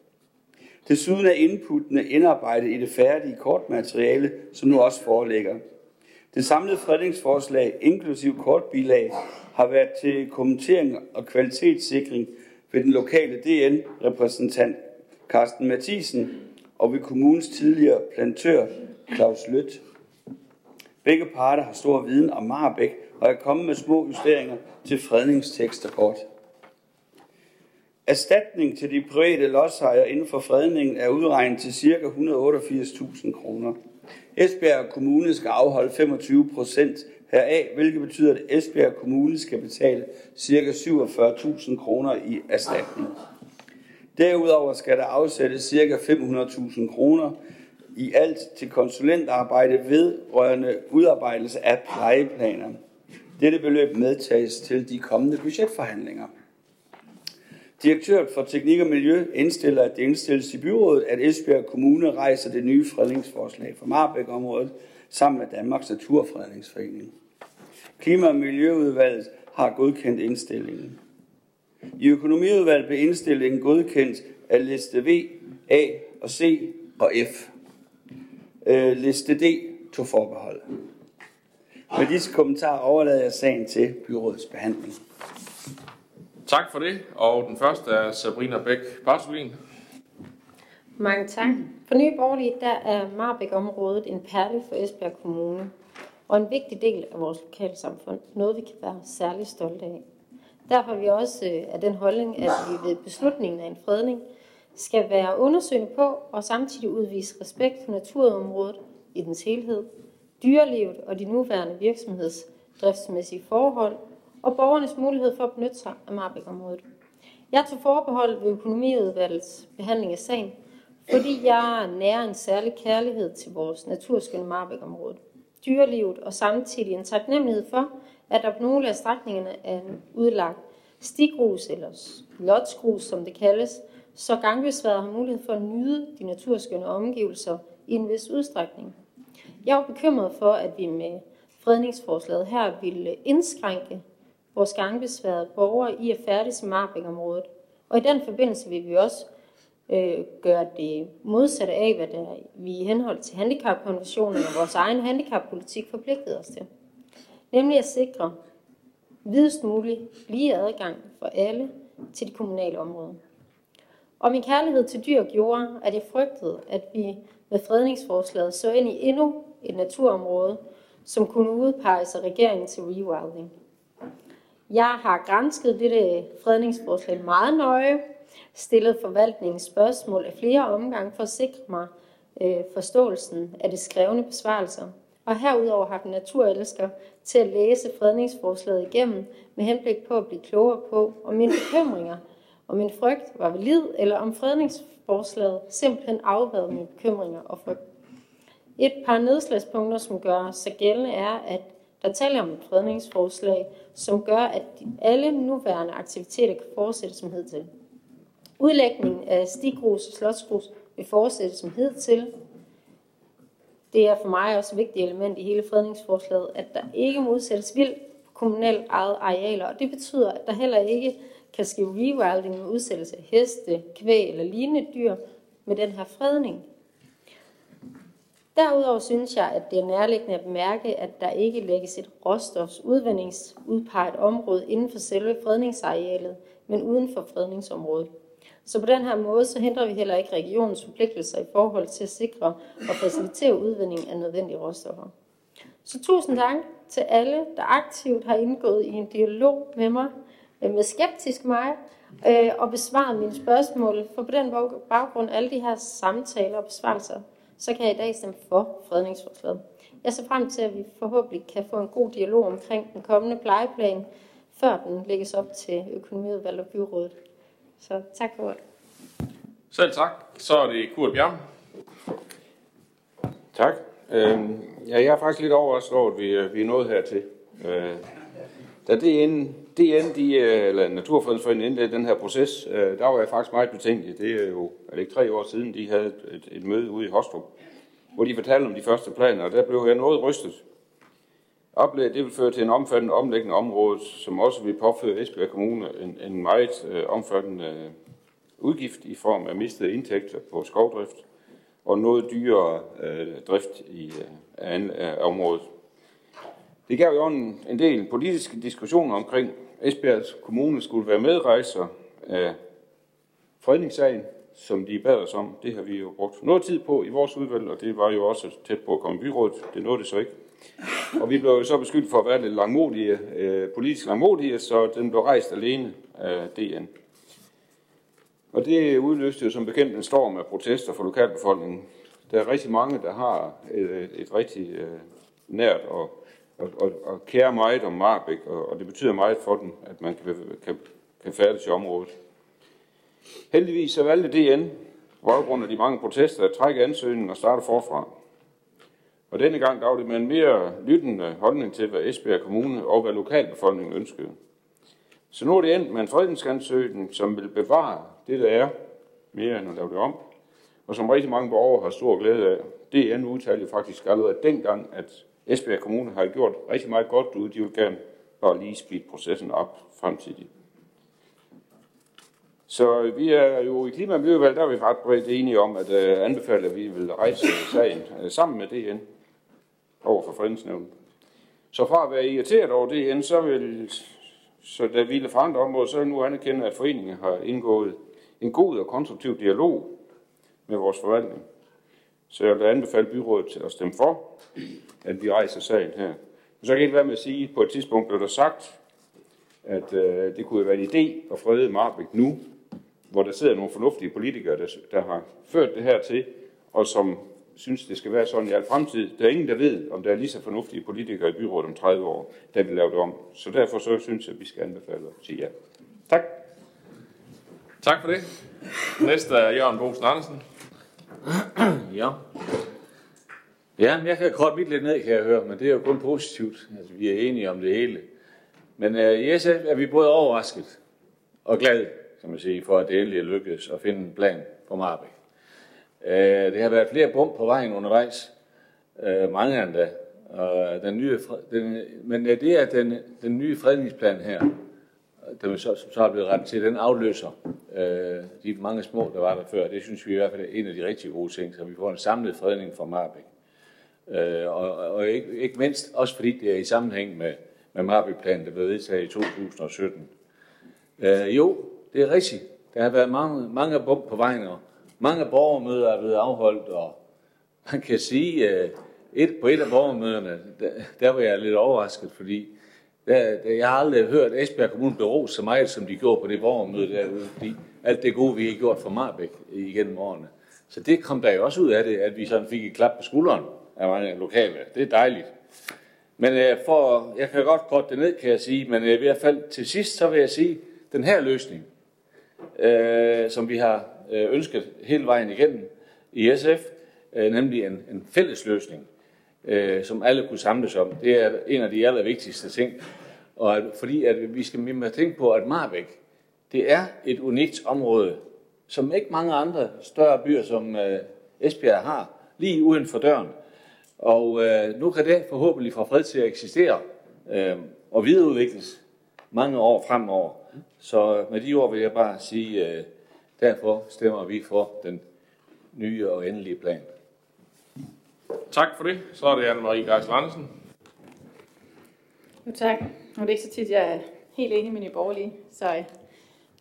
Desuden er inputtene indarbejdet i det færdige kortmateriale, som nu også foreligger. Det samlede fredningsforslag, inklusiv kortbilag, har været til kommentering og kvalitetssikring ved den lokale DN-repræsentant Carsten Mathisen og ved kommunens tidligere plantør Claus Lødt. Begge parter har stor viden om Marbæk og er kommet med små justeringer til fredningstekster og kort. Erstatning til de private lodsejere inden for fredningen er udregnet til ca. 188.000 kroner. Esbjerg Kommune skal afholde 25 procent heraf, hvilket betyder, at Esbjerg Kommune skal betale ca. 47.000 kroner i erstatning. Derudover skal der afsættes ca. 500.000 kroner i alt til konsulentarbejde vedrørende udarbejdelse af plejeplaner. Dette beløb medtages til de kommende budgetforhandlinger. Direktøren for Teknik og Miljø indstiller, at det indstilles i byrådet, at Esbjerg Kommune rejser det nye fredningsforslag for Marbæk-området sammen med Danmarks Naturfredningsforening. Klima- og Miljøudvalget har godkendt indstillingen. I økonomiudvalget blev indstillingen godkendt af liste V, A og C og F. Øh, liste D tog forbehold. Med disse kommentarer overlader jeg sagen til byrådets behandling. Tak for det. Og den første er Sabrina Bæk Barsulin. Mange tak. For Nye Borgerlige, der er Marbæk-området en perle for Esbjerg Kommune, og en vigtig del af vores lokalsamfund. Noget, vi kan være særlig stolte af. Derfor er vi også øh, af den holdning, at vi ved beslutningen af en fredning skal være undersøgende på og samtidig udvise respekt for naturområdet i dens helhed, dyrelivet og de nuværende virksomhedsdriftsmæssige forhold og borgernes mulighed for at benytte sig af Marbæk-området. Jeg tog forbehold ved økonomiudvalgets behandling af sagen, fordi jeg nærer en særlig kærlighed til vores naturskønne Marbæk-område, dyrelivet og samtidig en taknemmelighed for, at der på nogle af strækningerne er en udlagt stigrus eller lotsgrus, som det kaldes, så gangbesværet har mulighed for at nyde de naturskønne omgivelser i en vis udstrækning. Jeg var bekymret for, at vi med fredningsforslaget her ville indskrænke vores gangbesværede borgere i at færdes i Marbækområdet. Og i den forbindelse vil vi også øh, gøre det modsatte af, hvad der vi i henhold til handicapkonventionen og vores egen handicappolitik forpligtede os til. Nemlig at sikre videst mulig lige adgang for alle til de kommunale områder. Og min kærlighed til dyr gjorde, at jeg frygtede, at vi med fredningsforslaget så ind i endnu et naturområde, som kunne udpeges af regeringen til rewilding. Jeg har grænsket dette fredningsforslag meget nøje, stillet forvaltningens spørgsmål af flere omgange for at sikre mig øh, forståelsen af det skrevne besvarelser, og herudover har den naturelsker til at læse fredningsforslaget igennem med henblik på at blive klogere på, om mine bekymringer og min frygt var valid, eller om fredningsforslaget simpelthen afværede mine bekymringer og frygt. Et par nedslagspunkter, som gør sig gældende, er, at der taler om et fredningsforslag, som gør, at alle nuværende aktiviteter kan fortsætte som hidtil. Udlægningen af stigrus og slotsgrus vil fortsætte som hidtil. Det er for mig også et vigtigt element i hele fredningsforslaget, at der ikke modsættes vildt på kommunalt eget arealer, og det betyder, at der heller ikke kan ske rewilding med udsættelse af heste, kvæg eller lignende dyr med den her fredning. Derudover synes jeg, at det er nærliggende at bemærke, at der ikke lægges et råstofsudvindingsudpeget område inden for selve fredningsarealet, men uden for fredningsområdet. Så på den her måde, så hindrer vi heller ikke regionens forpligtelser i forhold til at sikre og facilitere udvinding af nødvendige råstoffer. Så tusind tak til alle, der aktivt har indgået i en dialog med mig, øh, med skeptisk mig, øh, og besvaret mine spørgsmål. For på den baggrund, alle de her samtaler og besvarelser, så kan jeg i dag stemme for fredningsforslaget. Jeg ser frem til, at vi forhåbentlig kan få en god dialog omkring den kommende plejeplan, før den lægges op til økonomiudvalget og byrådet. Så tak for det. Selv tak. Så er det Kurt Bjerg. Tak. Øhm, ja, jeg er faktisk lidt overrasket over, at vi, øh, vi er nået hertil. Øh, da DN, DN de, øh, eller Naturfredningsforeningen indledte den her proces, øh, der var jeg faktisk meget betænkelig. Det er jo er det ikke tre år siden, de havde et, et møde ude i Hostrup, hvor de fortalte om de første planer, og der blev jeg noget rystet. Oplægget det vil føre til en omfattende omlægning af området, som også vil påføre Esbjerg Kommune en, en meget øh, omfattende øh, udgift i form af mistede indtægter på skovdrift og noget dyrere øh, drift i øh, af, af området. Det gav jo en, en del politiske diskussioner omkring, Esbjerg Kommune skulle være medrejser af fredningssagen, som de bad os om. Det har vi jo brugt noget tid på i vores udvalg, og det var jo også tæt på at komme i byrådet. Det nåede det så ikke. Og vi blev jo så beskyldt for at være lidt langmodige, øh, politisk langmodige, så den blev rejst alene af DN. Og det udløste jo som bekendt en storm af protester fra lokalbefolkningen. Der er rigtig mange, der har et, et rigtig øh, nært og, og, og, og kære meget om Marbæk, og, og det betyder meget for dem, at man kan, kan, kan færdes i området. Heldigvis så valgte DN, på baggrund af de mange protester, at trække ansøgningen og starte forfra. Og denne gang gav det med en mere lyttende holdning til, hvad Esbjerg Kommune og hvad lokalbefolkningen ønskede. Så nu er det endt med en fredningsansøgning, som vil bevare det, der er, mere end at lave det om, og som rigtig mange borgere har stor glæde af. Det er en faktisk allerede dengang, at Esbjerg Kommune har gjort rigtig meget godt ud. De vil gerne bare lige speede processen op fremtidigt. Så vi er jo i Klima- og Miljøvalg, der er vi ret bredt enige om at uh, anbefale, at vi vil rejse sagen uh, sammen med DN over for fredensnævnet. Så fra at være irriteret over DN, så vil så da vi fra andre områder, så er nu anerkende, at foreningen har indgået en god og konstruktiv dialog med vores forvaltning. Så jeg vil anbefale byrådet til at stemme for, at vi rejser sagen her. Så kan jeg ikke være med at sige, at på et tidspunkt blev der sagt, at øh, det kunne være en idé at frede Marbæk nu, hvor der sidder nogle fornuftige politikere, der, der har ført det her til, og som synes, det skal være sådan i al fremtid. Der er ingen, der ved, om der er lige så fornuftige politikere i byrådet om 30 år, der vil lave det om. Så derfor så synes jeg, at vi skal anbefale at sige ja. Tak. Tak for det. Næste er Jørgen Bosen Andersen. ja. Ja, jeg kan godt mit lidt ned, kan jeg høre, men det er jo kun positivt. Altså, vi er enige om det hele. Men uh, i SF er vi både overrasket og glade, kan man sige, for at det endelig er lykkedes at finde en plan på Marbæk. Uh, øh, det har været flere bump på vejen undervejs. Uh, mange endda. Og den nye, den, men det er den, den nye fredningsplan her, den så, som så er blevet rettet til, den afløser øh, de mange små, der var der før. Det synes vi i hvert fald er en af de rigtig gode ting, så vi får en samlet fredning for Marbæk. Øh, og og ikke, ikke mindst også fordi det er i sammenhæng med, med Marbæk-planen, der blev vedtaget i 2017. Øh, jo, det er rigtigt. Der har været mange, mange bump på vejen, og mange borgermøder er blevet afholdt, og man kan sige, øh, et, på et af borgermøderne, der, der var jeg lidt overrasket, fordi der, der, jeg har aldrig hørt Esbjerg Kommune blive så meget, som de gjorde på det borgermøde derude, fordi alt det gode, vi har gjort for Marbæk igennem årene. Så det kom der jo også ud af det, at vi sådan fik et klap på skulderen af mange lokale. Det er dejligt. Men øh, for, jeg kan godt korte det ned, kan jeg sige, men øh, i hvert fald til sidst, så vil jeg sige, den her løsning, øh, som vi har øh, ønsket hele vejen igennem i SF, øh, nemlig en, en fælles løsning, øh, som alle kunne samles om, det er en af de allervigtigste ting. Og at, fordi at vi skal med tænke på, at Marbæk, det er et unikt område, som ikke mange andre større byer som øh, Esbjerg har, lige uden for døren. Og øh, nu kan det forhåbentlig få fred til at eksistere øh, og videreudvikles mange år fremover. Så med de ord vil jeg bare sige, øh, derfor stemmer vi for den nye og endelige plan. Tak for det. Så er det Anne-Marie Geisel Andersen. Jo, tak. Nu er det ikke så tit, jeg er helt enig med Nye Borgerlige, så jeg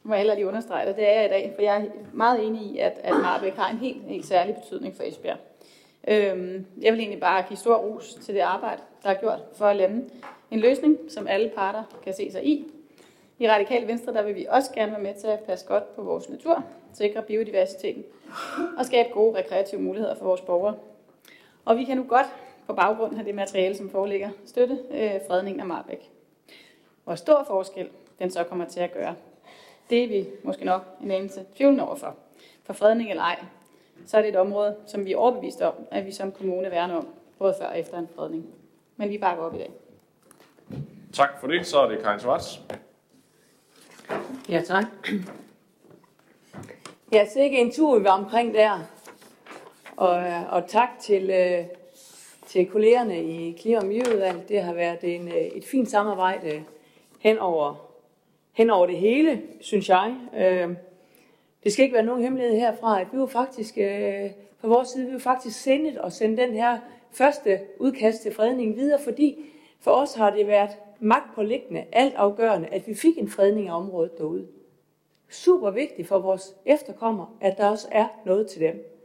må jeg heller lige understrege det. Det er jeg i dag, for jeg er meget enig i, at, at Marbæk har en helt, helt særlig betydning for Esbjerg. Øhm, jeg vil egentlig bare give stor ros til det arbejde, der er gjort for at lande en løsning, som alle parter kan se sig i. I Radikale Venstre der vil vi også gerne være med til at passe godt på vores natur, sikre biodiversiteten og skabe gode rekreative muligheder for vores borgere. Og vi kan nu godt på baggrund af det materiale, som foreligger, støtte øh, fredningen af Marbæk. Hvor stor forskel den så kommer til at gøre, det er vi måske nok en anelse tvivlende over for. For fredning eller ej, så er det et område, som vi er overbevist om, at vi som kommune værner om, både før og efter en fredning. Men vi bakker op i dag. Tak for det. Så er det Karin Schwartz. Ja, tak. Ja, så ikke en tur, vi var omkring der. Og, og tak til, øh, til kollegerne i Klima- og Miljøudvalget. Det har været en, øh, et fint samarbejde hen over, hen over det hele, synes jeg. Det skal ikke være nogen hemmelighed herfra, at vi var faktisk, øh, på vores side, vi var faktisk sendet og sende den her første udkast til fredning videre, fordi for os har det været magt på alt afgørende, at vi fik en fredning af området derude. Super vigtigt for vores efterkommere, at der også er noget til dem.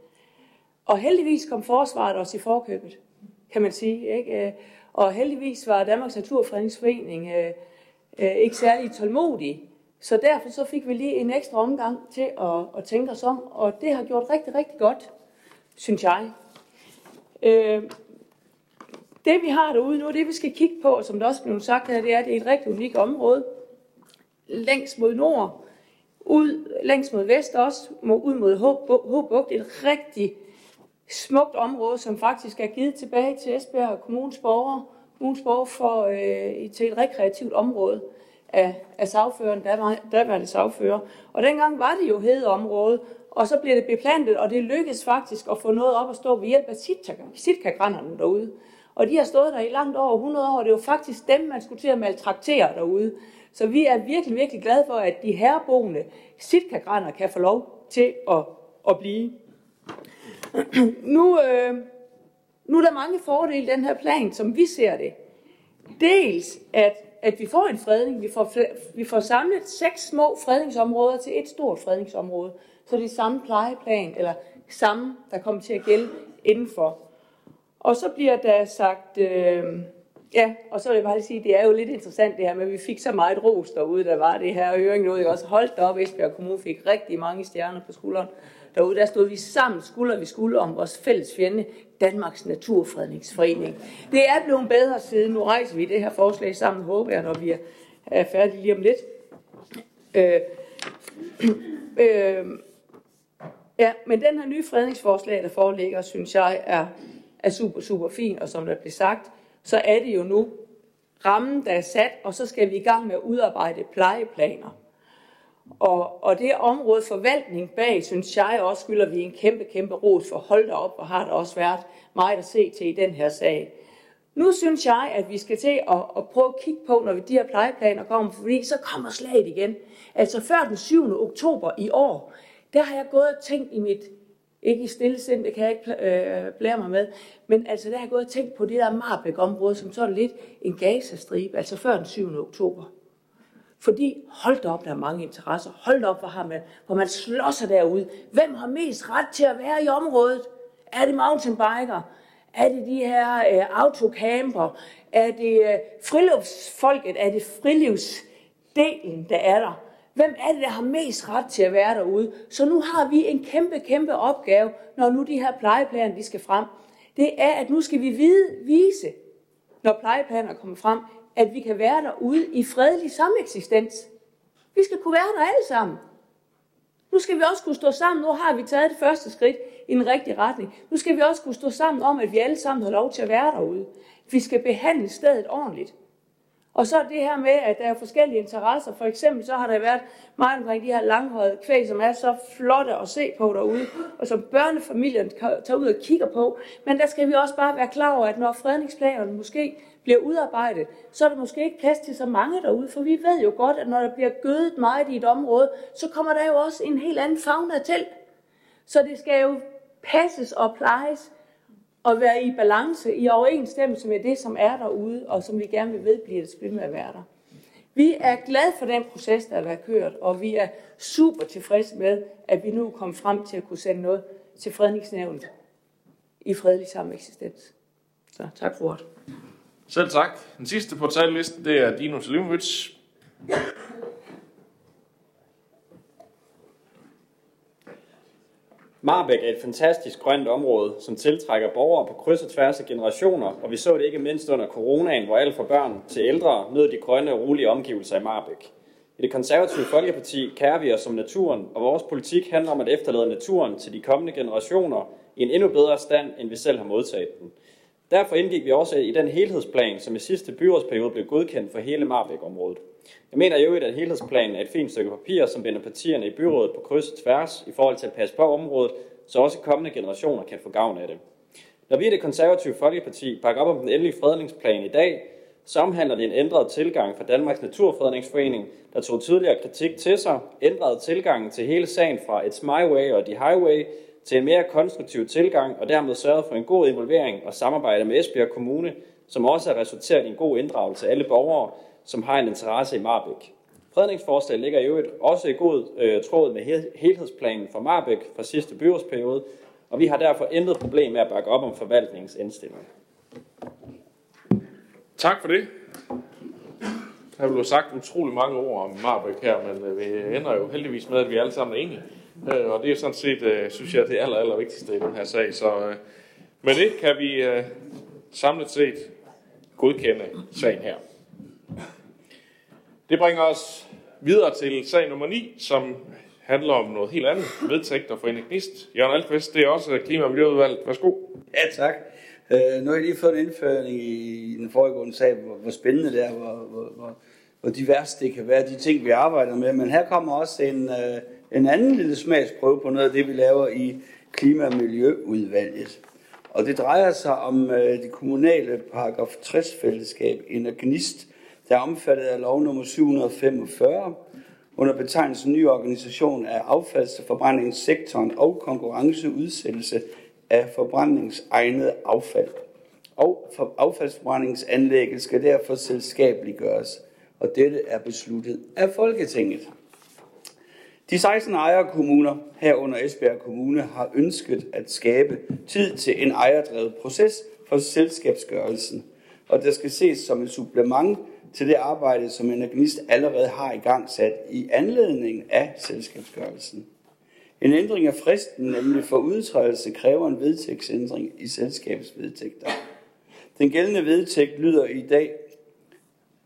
Og heldigvis kom forsvaret også i forkøbet, kan man sige. Ikke? Øh, og heldigvis var Danmarks Naturfredningsforening øh, øh, ikke særlig tålmodig. Så derfor så fik vi lige en ekstra omgang til at, at tænke os om, og det har gjort rigtig, rigtig godt, synes jeg. Øh, det vi har derude nu, det vi skal kigge på, som der også blev sagt her, det er, at det er et rigtig unikt område. Længst mod nord, ud, længst mod vest også, ud mod Håbugt, et rigtig smukt område, som faktisk er givet tilbage til Esbjerg Kommunes borgere, kommunens borgere for, øh, til et rekreativt område af, af sagføren, der, der var det sagfører. Og dengang var det jo hede område, og så blev det beplantet, og det lykkedes faktisk at få noget op at stå ved hjælp af sitkagrænderne derude. Og de har stået der i langt over 100 år, og det var faktisk dem, man skulle til at maltraktere derude. Så vi er virkelig, virkelig glade for, at de herboende sitkagrænder kan få lov til at, at blive. nu, øh, nu er der mange fordele i den her plan, som vi ser det. Dels, at, at vi får en fredning. Vi får, vi får samlet seks små fredningsområder til et stort fredningsområde. Så det er samme plejeplan, eller samme, der kommer til at gælde indenfor. Og så bliver der sagt, øh, ja, og så vil jeg bare lige sige, det er jo lidt interessant det her med, at vi fik så meget ros derude, der var det her høring noget, jeg også holdt op, Esbjerg Kommune fik rigtig mange stjerner på skulderen. Derude der stod vi sammen skulder vi skulder om vores fælles fjende, Danmarks Naturfredningsforening. Det er blevet bedre siden. Nu rejser vi det her forslag sammen, håber jeg, når vi er færdige lige om lidt. Øh, øh, ja, men den her nye fredningsforslag, der foreligger, synes jeg er, er super, super fin, og som der blev sagt, så er det jo nu rammen, der er sat, og så skal vi i gang med at udarbejde plejeplaner. Og, og det område forvaltning bag, synes jeg også skylder vi en kæmpe, kæmpe ros for. Hold da op, og har der også været meget at se til i den her sag. Nu synes jeg, at vi skal til at, at prøve at kigge på, når de her plejeplaner kommer, fordi så kommer slaget igen. Altså før den 7. oktober i år, der har jeg gået og tænkt i mit, ikke i stille sind, det kan jeg ikke øh, blære mig med, men altså der har jeg gået og tænkt på det der Marbæk-område, som sådan lidt en gazastribe, altså før den 7. oktober. Fordi hold da op, der er mange interesser. Hold da op, hvor, har man, hvor man slår sig derude. Hvem har mest ret til at være i området? Er det mountainbiker? Er det de her øh, autocamper? Er det øh, friluftsfolket? Er det frilivsdelen, der er der? Hvem er det, der har mest ret til at være derude? Så nu har vi en kæmpe, kæmpe opgave, når nu de her plejeplaner de skal frem. Det er, at nu skal vi vide, vise, når plejeplaner kommer frem, at vi kan være derude i fredelig sameksistens. Vi skal kunne være der alle sammen. Nu skal vi også kunne stå sammen. Nu har vi taget det første skridt i en rigtig retning. Nu skal vi også kunne stå sammen om, at vi alle sammen har lov til at være derude. Vi skal behandle stedet ordentligt. Og så det her med, at der er forskellige interesser. For eksempel så har der været meget omkring de her langhøjede kvæg, som er så flotte at se på derude, og som børnefamilien tager ud og kigger på. Men der skal vi også bare være klar over, at når fredningsplanerne måske bliver udarbejdet, så er der måske ikke plads til så mange derude, for vi ved jo godt, at når der bliver gødet meget i et område, så kommer der jo også en helt anden fauna til. Så det skal jo passes og plejes og være i balance, i overensstemmelse med det, som er derude, og som vi gerne vil ved bliver det med at være der. Vi er glade for den proces, der er kørt, og vi er super tilfredse med, at vi nu kom frem til at kunne sende noget til fredningsnævnet i fredelig sameksistens. Så tak for ordet. Selv tak. Den sidste på tallisten, det er Dino Selimovic. Marbæk er et fantastisk grønt område, som tiltrækker borgere på kryds og tværs af generationer, og vi så det ikke mindst under coronaen, hvor alt fra børn til ældre nød de grønne og rolige omgivelser i Marbæk. I det konservative Folkeparti kærer vi os om naturen, og vores politik handler om at efterlade naturen til de kommende generationer i en endnu bedre stand, end vi selv har modtaget den. Derfor indgik vi også i den helhedsplan, som i sidste byrådsperiode blev godkendt for hele Marbæk-området. Jeg mener jo, at helhedsplanen er et fint stykke papir, som binder partierne i byrådet på kryds og tværs i forhold til at passe på området, så også kommende generationer kan få gavn af det. Når vi i det konservative Folkeparti bakker op om den endelige fredningsplan i dag, så omhandler det en ændret tilgang fra Danmarks Naturfredningsforening, der tog tidligere kritik til sig, ændrede tilgangen til hele sagen fra It's My Way og The Highway til en mere konstruktiv tilgang, og dermed sørget for en god involvering og samarbejde med Esbjerg Kommune, som også har resulteret i en god inddragelse af alle borgere, som har en interesse i Marbæk. Fredningsforslaget ligger i øvrigt også i god øh, tråd med helhedsplanen for Marbæk fra sidste byrådsperiode, og vi har derfor intet problem med at bakke op om forvaltningens indstilling. Tak for det. Der er jo sagt utrolig mange ord om Marbæk her, men øh, vi ender jo heldigvis med, at vi alle sammen er enige. Øh, og det er sådan set, øh, synes jeg, det aller, aller vigtigste i den her sag. Så øh, med det kan vi øh, samlet set godkende sagen her. Det bringer os videre til sag nummer 9, som handler om noget helt andet. Vedtægter for Energist. Jørgen Alkvist, det er også Klima- og Miljøudvalget. Værsgo. Ja, tak. Øh, nu har jeg lige fået en indføring i den foregående sag, hvor, hvor spændende det er, hvor, hvor, hvor, hvor divers det kan være, de ting, vi arbejder med. Men her kommer også en, øh, en anden lille smagsprøve på noget af det, vi laver i Klima- og Miljøudvalget. Og det drejer sig om øh, det kommunale paragraf 60-fællesskab Energist, der er omfattet af lov nummer 745 under betegnelsen ny organisation af affaldsforbrændingssektoren og konkurrenceudsættelse af forbrændingsegnet affald. Og for affaldsforbrændingsanlægget skal derfor selskabeliggøres, og dette er besluttet af Folketinget. De 16 ejerkommuner herunder Esbjerg Kommune har ønsket at skabe tid til en ejerdrevet proces for selskabsgørelsen, og det skal ses som et supplement til det arbejde, som Energist allerede har i gang sat i anledning af selskabsgørelsen. En ændring af fristen, nemlig for udtrædelse, kræver en vedtægtsændring i selskabets vedtægter. Den gældende vedtægt lyder i dag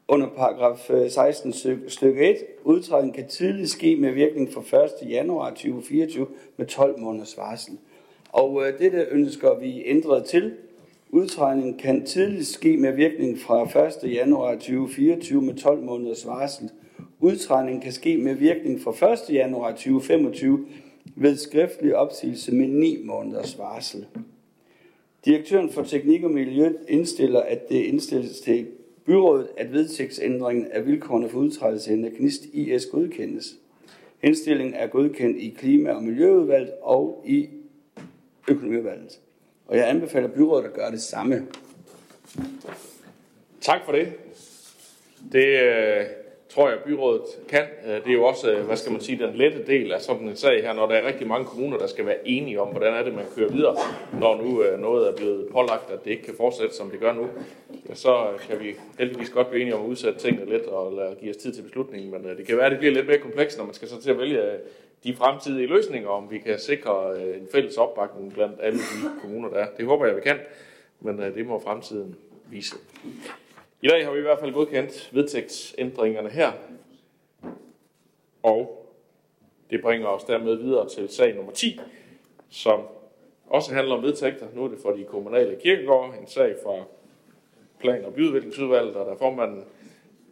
under paragraf øh, 16 stykke 1. Udtræden kan tidligt ske med virkning fra 1. januar 2024 med 12 måneders varsel. Og øh, dette ønsker vi ændret til, Udtrædningen kan tidligst ske med virkning fra 1. januar 2024 med 12 måneders varsel. Udtrædningen kan ske med virkning fra 1. januar 2025 ved skriftlig opsigelse med 9 måneders varsel. Direktøren for Teknik og Miljø indstiller, at det indstilles til byrådet, at vedtægtsændringen af vilkårene for udtrædelse af Knist IS godkendes. Henstillingen er godkendt i Klima- og Miljøudvalget og i Økonomiudvalget. Og jeg anbefaler byrådet at gøre det samme. Tak for det. Det, øh, tror jeg, byrådet kan. Øh, det er jo også, øh, hvad skal man sige, den lette del af sådan en sag her, når der er rigtig mange kommuner, der skal være enige om, hvordan er det, man kører videre, når nu øh, noget er blevet pålagt, at det ikke kan fortsætte, som det gør nu. Så kan vi heldigvis godt blive enige om at udsætte tingene lidt og give os tid til beslutningen, men det kan være, at det bliver lidt mere komplekst, når man skal så til at vælge de fremtidige løsninger, om vi kan sikre en fælles opbakning blandt alle de kommuner, der er. Det håber jeg, vi kan, men det må fremtiden vise. I dag har vi i hvert fald godkendt vedtægtsændringerne her, og det bringer os dermed videre til sag nummer 10, som også handler om vedtægter. Nu er det for de kommunale kirkegårde, en sag fra Plan- og Byudviklingsudvalget, og der formanden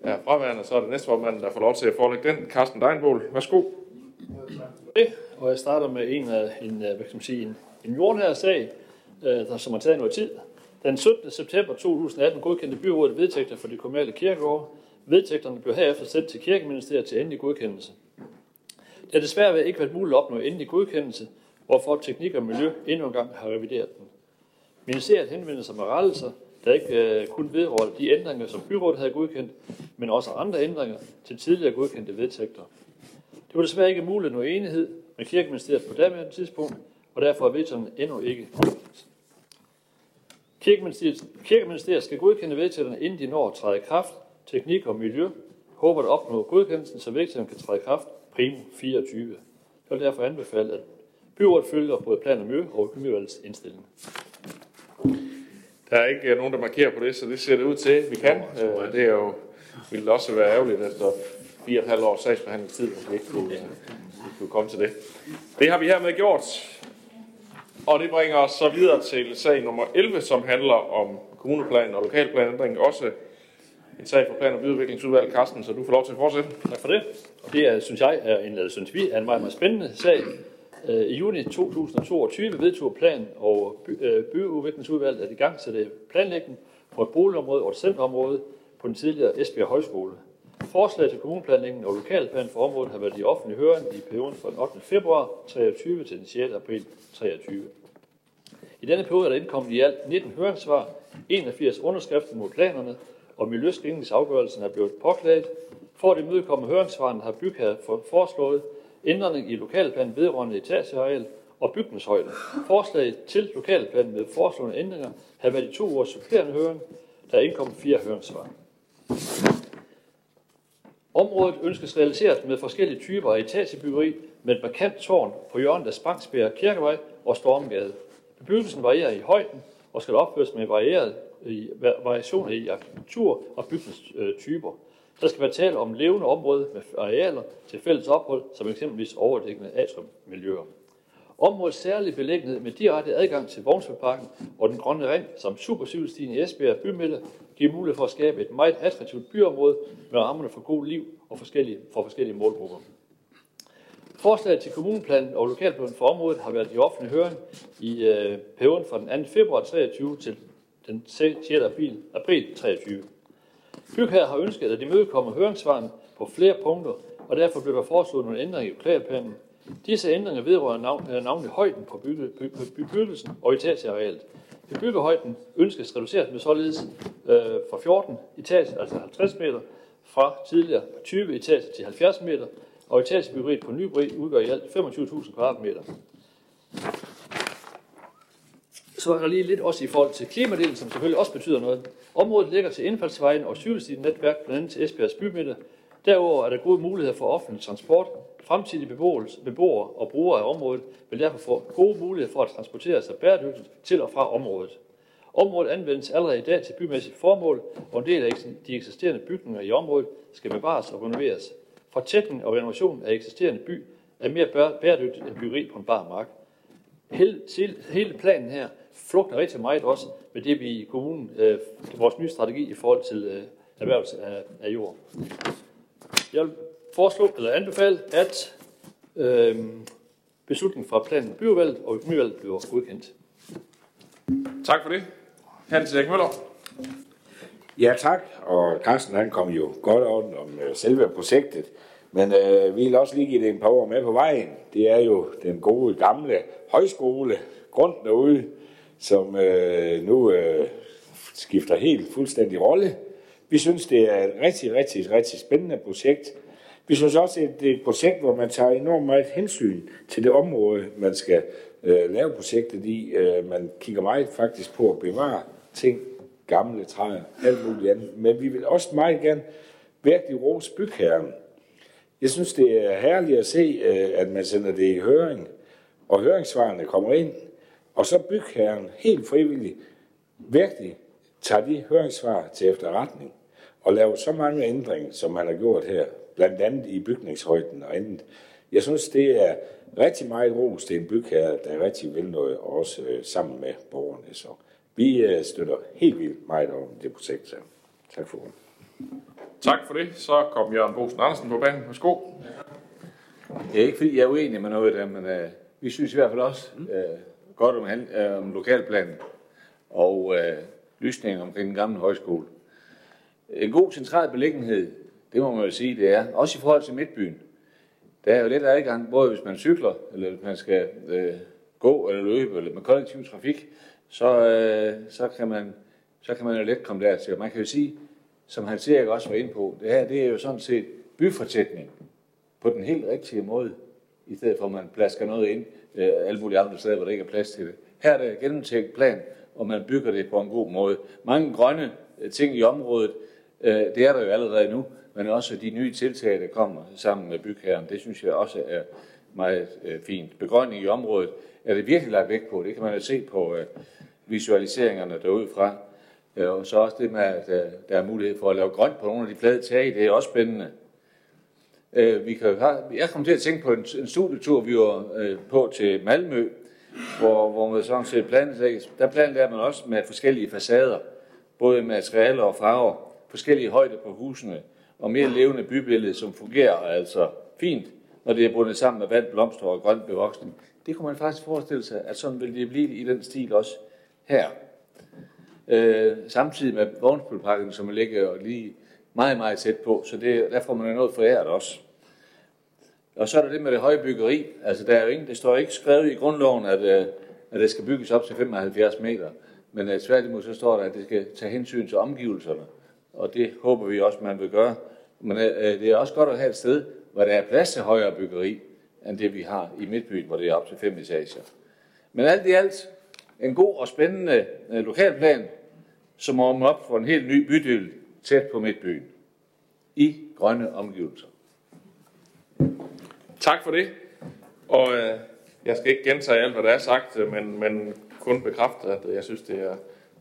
er fraværende, så er det næstformanden, der får lov til at forelægge den. Carsten Deinbol, værsgo. det, og jeg starter med en en, øh, hvad kan man sige, en, en jordnær sag, øh, der, som har taget noget tid. Den 17. september 2018 godkendte byrådet vedtægter for de kommunale kirkegårde. Vedtægterne blev herefter sendt til kirkeministeriet til endelig godkendelse. Det har desværre ikke været muligt at opnå endelig godkendelse, hvorfor teknik og miljø endnu en gang har revideret den. Ministeriet henvendte sig med rettelser, der ikke øh, kun vedrørte de ændringer, som byrådet havde godkendt, men også andre ændringer til tidligere godkendte vedtægter. Det var desværre ikke muligt at nå enighed med Kirkeministeriet på daværende tidspunkt, og derfor er vedtægterne endnu ikke godkendt. Kirkeministeriet, Kirkeministeriet skal godkende vedtægterne, inden de når at træde i kraft. Teknik og miljø håber at opnå godkendelsen, så vedtægterne kan træde i kraft primo 24. Jeg vil derfor anbefale, at byrådet følger både plan og miljø og økonomivalgets indstilling. Der er ikke øh, nogen, der markerer på det, så det ser det ud til, at vi kan. Øh, Det er jo, ville også være ærgerligt efter fire og et halvt års sagsbehandlingstid, hvis vi ikke kunne, øh, kunne komme til det. Det har vi hermed gjort. Og det bringer os så videre til sag nummer 11, som handler om kommuneplan og lokalplanændring. Også en sag for plan- og byudviklingsudvalg. Carsten, så du får lov til at fortsætte. Tak for det. Og det er, synes jeg, er en, eller synes vi, er en meget, meget spændende sag. Øh, I juni 2022 vedtog plan- og by, øh, byudviklingsudvalget at i gang sætte planlægning for et boligområde og et centerområde på den tidligere Esbjerg Højskole. Forslaget til kommunplanlægning og lokalplan for området har været i offentlig høring i perioden fra den 8. februar 23 til den 6. april 23. I denne periode er der indkommet i alt 19 høringssvar, 81 underskrifter mod planerne, og Miljøskændningsafgørelsen er blevet påklaget. For at imødekomme høringssvarene har bygherre foreslået ændring i lokalplanen vedrørende etageareal og bygningshøjde. Forslaget til lokalplanen med foreslåede ændringer har været i to års supplerende høring, der er indkommet fire høringssvar. Området ønskes realiseret med forskellige typer af etagebyggeri med et markant tårn på hjørnet af Spangsbjerg Kirkevej og Stormgade. Bebyggelsen varierer i højden og skal opføres med varieret i variationer i arkitektur og bygningstyper. Der skal være tale om levende område med arealer til fælles ophold, som eksempelvis overdækkende atriummiljøer. Områdets særlige beliggenhed med direkte adgang til Vognsvedparken og den grønne ring, som supercykelstien i Esbjerg bymidte, giver mulighed for at skabe et meget attraktivt byområde med rammerne for god liv og forskellige, for forskellige målgrupper. Forslaget til kommuneplanen og lokalplanen for området har været i offentlig høring i øh, perioden fra den 2. februar 23 til den 6. april, april 23. Bygherre har ønsket at de mødekommer høringssvarene på flere punkter, og derfor blev der foreslået nogle ændringer i lokalplanen. Disse ændringer vedrører navn, øh, navnlig højden på bygge, by, by, bebyggelsen og etagearealet. Bebyggehøjden ønskes reduceret med således øh, fra 14 etager, altså 50 meter, fra tidligere 20 etager til 70 meter, og etagebyggeriet på Nybri udgør i alt 25.000 kvadratmeter. Så er der lige lidt også i forhold til klimadelen, som selvfølgelig også betyder noget. Området ligger til indfaldsvejen og cykelstinetværk, blandt andet til Esbjergs bymidte. Derudover er der gode muligheder for offentlig transport. Fremtidige beboere og brugere af området vil derfor få gode muligheder for at transportere sig bæredygtigt til og fra området. Området anvendes allerede i dag til bymæssigt formål, og en del af de eksisterende bygninger i området skal bevares og renoveres. Fortætning og renovation af eksisterende by er mere bæredygtigt end byggeri på en bar mark. Hele, hele- hele planen her flugter rigtig meget også med det, vi i kommunen, øh, vores nye strategi i forhold til øh, erhvervelse af, af jord. Jeg vil foreslå, eller anbefale, at øh, beslutningen fra planen i byudvalget og økonomivalget bliver godkendt. Tak for det. Hans Erik Møller. Ja, tak. Og Carsten han kom jo godt over om øh, selve projektet. Men øh, vi vil også lige give det en par ord med på vejen. Det er jo den gode gamle højskole, grund derude, som øh, nu øh, skifter helt fuldstændig rolle. Vi synes, det er et rigtig, rigtig, rigtig spændende projekt. Vi synes også, at det er et projekt, hvor man tager enormt meget hensyn til det område, man skal øh, lave projektet i. Øh, man kigger meget faktisk på at bevare ting, gamle træer, alt muligt andet. Men vi vil også meget gerne virkelig rose bygherren. Jeg synes, det er herligt at se, øh, at man sender det i høring, og høringssvarene kommer ind, og så bygherren helt frivilligt virkelig tager de høringssvar til efterretning og laver så mange ændringer, som man har gjort her, blandt andet i bygningshøjden og andet. Jeg synes, det er rigtig meget ros til en bygherre, der er rigtig vil noget, og også øh, sammen med borgerne. Så vi øh, støtter helt vildt meget om det projekt. Så. Tak for det. Tak for det. Så kom Jørgen Bosen Andersen på banen. Værsgo. Det er ikke fordi, jeg er uenig med noget af det, men øh, vi synes i hvert fald også øh, godt om, han- øh, om lokalplanen og øh, lysningen omkring den gamle højskole. En god central beliggenhed, det må man jo sige, det er. Også i forhold til Midtbyen. Der er jo lidt adgang, både hvis man cykler, eller hvis man skal øh, gå eller løbe, eller med kollektiv trafik, så, øh, så, kan man, så kan man jo let komme dertil. Man kan jo sige, som han siger, jeg også var inde på, det her det er jo sådan set byfortætning på den helt rigtige måde, i stedet for at man plasker noget ind øh, alle mulige andre steder, hvor der ikke er plads til det. Her er det gennemtænkt plan, og man bygger det på en god måde. Mange grønne øh, ting i området, øh, det er der jo allerede nu, men også de nye tiltag, der kommer sammen med bygherren, det synes jeg også er meget øh, fint. Begrønning i området er det virkelig lagt vægt på. Det kan man jo se på visualiseringerne derudfra. Og så også det med, at der er mulighed for at lave grønt på nogle af de flade tage, det er også spændende. Vi kan jeg kom til at tænke på en, studietur, vi var på til Malmø, hvor, hvor man sådan set planlægger, der planlægger man også med forskellige facader, både materialer og farver, forskellige højder på husene, og mere levende bybillede, som fungerer altså fint, når det er bundet sammen med vand, blomster og grøn bevoksning. Det kunne man faktisk forestille sig, at sådan ville det blive i den stil også her. Øh, samtidig med Vognsbølparken, som ligger lige meget, meget tæt på, så det, der får man noget foræret også. Og så er der det med det høje byggeri. Altså, der er jo ingen, det står ikke skrevet i grundloven, at, øh, at det skal bygges op til 75 meter. Men øh, tværtimod så står der, at det skal tage hensyn til omgivelserne. Og det håber vi også, man vil gøre. Men øh, det er også godt at have et sted, hvor der er plads til højere byggeri, end det vi har i Midtbyen, hvor det er op til fem etager. Men alt i alt, en god og spændende lokalplan, som åbner op for en helt ny bydel tæt på Midtbyen. I grønne omgivelser. Tak for det. Og øh, jeg skal ikke gentage alt, hvad der er sagt, øh, men, men kun bekræfte, at øh, jeg synes, det er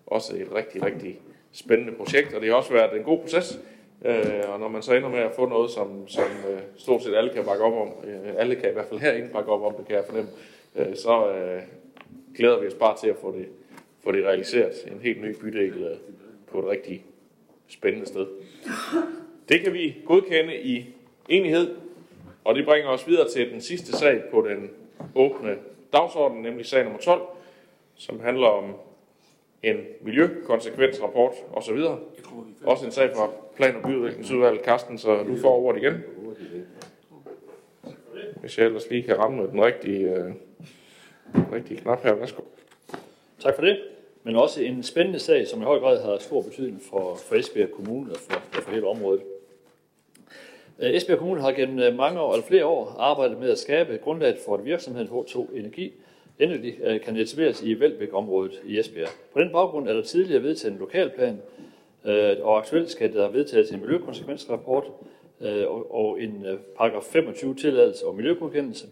også et rigtig, rigtig spændende projekt, og det har også været en god proces. Øh, og når man så ender med at få noget, som, som øh, stort set alle kan bakke op om, øh, alle kan i hvert fald herinde bakke op om, det kan jeg fornemme, øh, så øh, glæder vi os bare til at få det, få det realiseret. En helt ny bydel øh, på et rigtig spændende sted. Det kan vi godkende i enighed, og det bringer os videre til den sidste sag på den åbne dagsorden, nemlig sag nummer 12, som handler om en miljøkonsekvensrapport osv. Også en sag fra Plan- og Byudviklingsudvalget. Carsten, så du får ordet igen. Hvis jeg ellers lige kan ramme den rigtige, øh, rigtige knap her. Værsgo. Tak for det. Men også en spændende sag, som i høj grad har stor betydning for, for Esbjerg Kommune og for, for hele området. Øh, Esbjerg Kommune har gennem øh, mange år, eller flere år arbejdet med at skabe grundlaget for, at virksomheden H2 Energi endelig øh, kan etableres i Velbæk-området i Esbjerg. På den baggrund er der tidligere vedtaget en lokalplan, og aktuelt skal der vedtages en miljøkonsekvensrapport og en paragraf 25 tilladelse og miljøgodkendelse.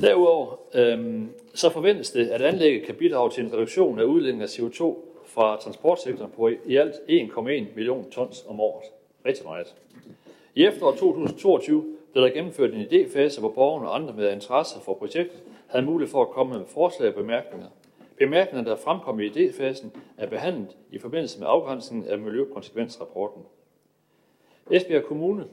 Derudover så forventes det, at anlægget kan bidrage til en reduktion af udledning af CO2 fra transportsektoren på i alt 1,1 million tons om året. Rigtig meget. I efteråret 2022 blev der gennemført en idéfase, hvor borgerne og andre med interesse for projektet havde mulighed for at komme med forslag og bemærkninger. Bemærkningerne, der fremkom i idéfasen, er behandlet i forbindelse med afgrænsningen af miljøkonsekvensrapporten. Esbjerg Kommune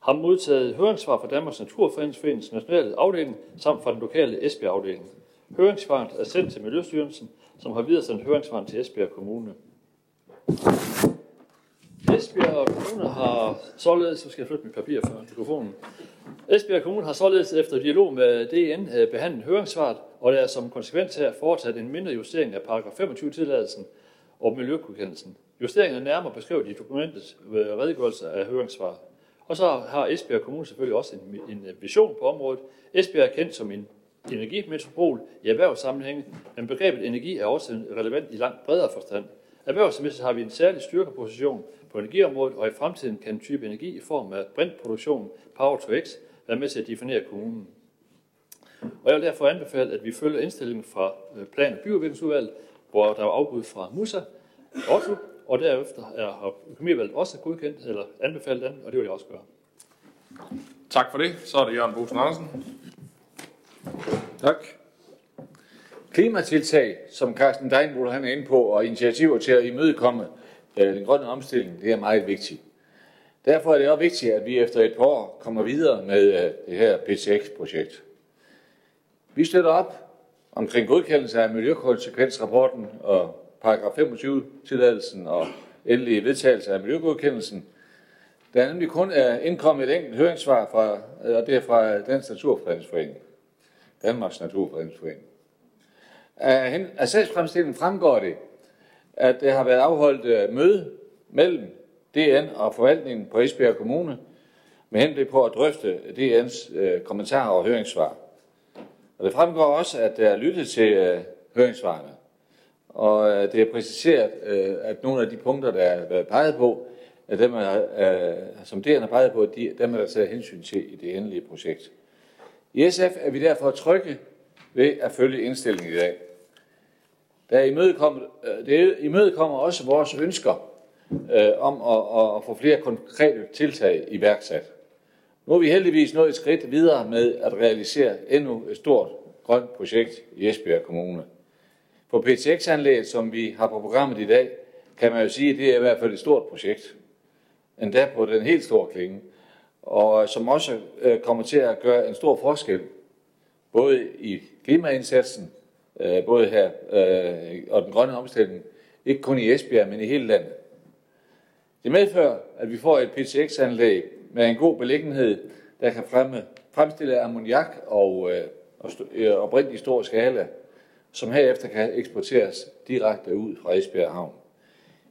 har modtaget høringssvar fra Danmarks Naturfredningsforenings nationale afdeling samt fra den lokale Esbjerg afdeling. Høringssvaret er sendt til Miljøstyrelsen, som har videresendt høringssvaret til Esbjerg Kommune. Esbjerg Kommune har således, så skal jeg flytte mit papir fra mikrofonen. Esbjerg Kommune har således efter dialog med DN øh, behandlet høringssvaret, og der er som konsekvens her foretaget en mindre justering af paragraf 25 tilladelsen og miljøgodkendelsen. Justeringen er nærmere beskrevet i dokumentets øh, redegørelse af høringssvar. Og så har Esbjerg Kommune selvfølgelig også en, en vision på området. Esbjerg er kendt som en energimetropol i erhvervssammenhænge, men begrebet energi er også relevant i langt bredere forstand. Erhvervsmæssigt har vi en særlig styrkeposition på energiområdet, og i fremtiden kan en type energi i form af brintproduktion, Power to X, være med til at definere kommunen. Og jeg vil derfor anbefale, at vi følger indstillingen fra øh, Plan- og Byudviklingsudvalget, hvor der er afbud fra Musa, Otto, og derefter er økonomivalget også godkendt, eller anbefalet den, og det vil jeg også gøre. Tak for det. Så er det Jørgen Bosen Andersen. Tak. Klimatiltag, som Carsten Deinbull han er inde på, og initiativer til at imødekomme Øh, den grønne omstilling, det er meget vigtigt. Derfor er det også vigtigt, at vi efter et par år kommer videre med øh, det her PTX-projekt. Vi støtter op omkring godkendelse af miljøkonsekvensrapporten og paragraf 25-tilladelsen og endelig vedtagelse af miljøgodkendelsen. Der er nemlig kun er indkommet et enkelt høringssvar, fra, og det er fra Dansk Naturfredningsforening. Danmarks Naturfredningsforening. Af, af sagsfremstillingen fremgår det, at der har været afholdt øh, møde mellem DN og forvaltningen på Esbjerg Kommune med henblik på at drøfte DN's øh, kommentarer og høringssvar. Og det fremgår også, at der er lyttet til øh, høringssvarene. Og øh, det er præciseret, øh, at nogle af de punkter, der er været peget på, at dem er, øh, som DN har peget på, de, dem er der taget hensyn til i det endelige projekt. I SF er vi derfor trygge ved at følge indstillingen i dag. Der imødekommer, øh, det imødekommer også vores ønsker øh, om at, at få flere konkrete tiltag iværksat. Nu er vi heldigvis nået et skridt videre med at realisere endnu et stort grønt projekt i Esbjerg Kommune. På PTX-anlægget, som vi har på programmet i dag, kan man jo sige, at det er i hvert fald et stort projekt. Endda på den helt store klinge. Og øh, som også øh, kommer til at gøre en stor forskel, både i klimaindsatsen, øh, både her øh, og den grønne omstilling, ikke kun i Esbjerg, men i hele landet. Det medfører, at vi får et PTX-anlæg med en god beliggenhed, der kan fremme, fremstille ammoniak og, øh, og, øh, og brint i stor skala, som herefter kan eksporteres direkte ud fra Esbjerg Havn.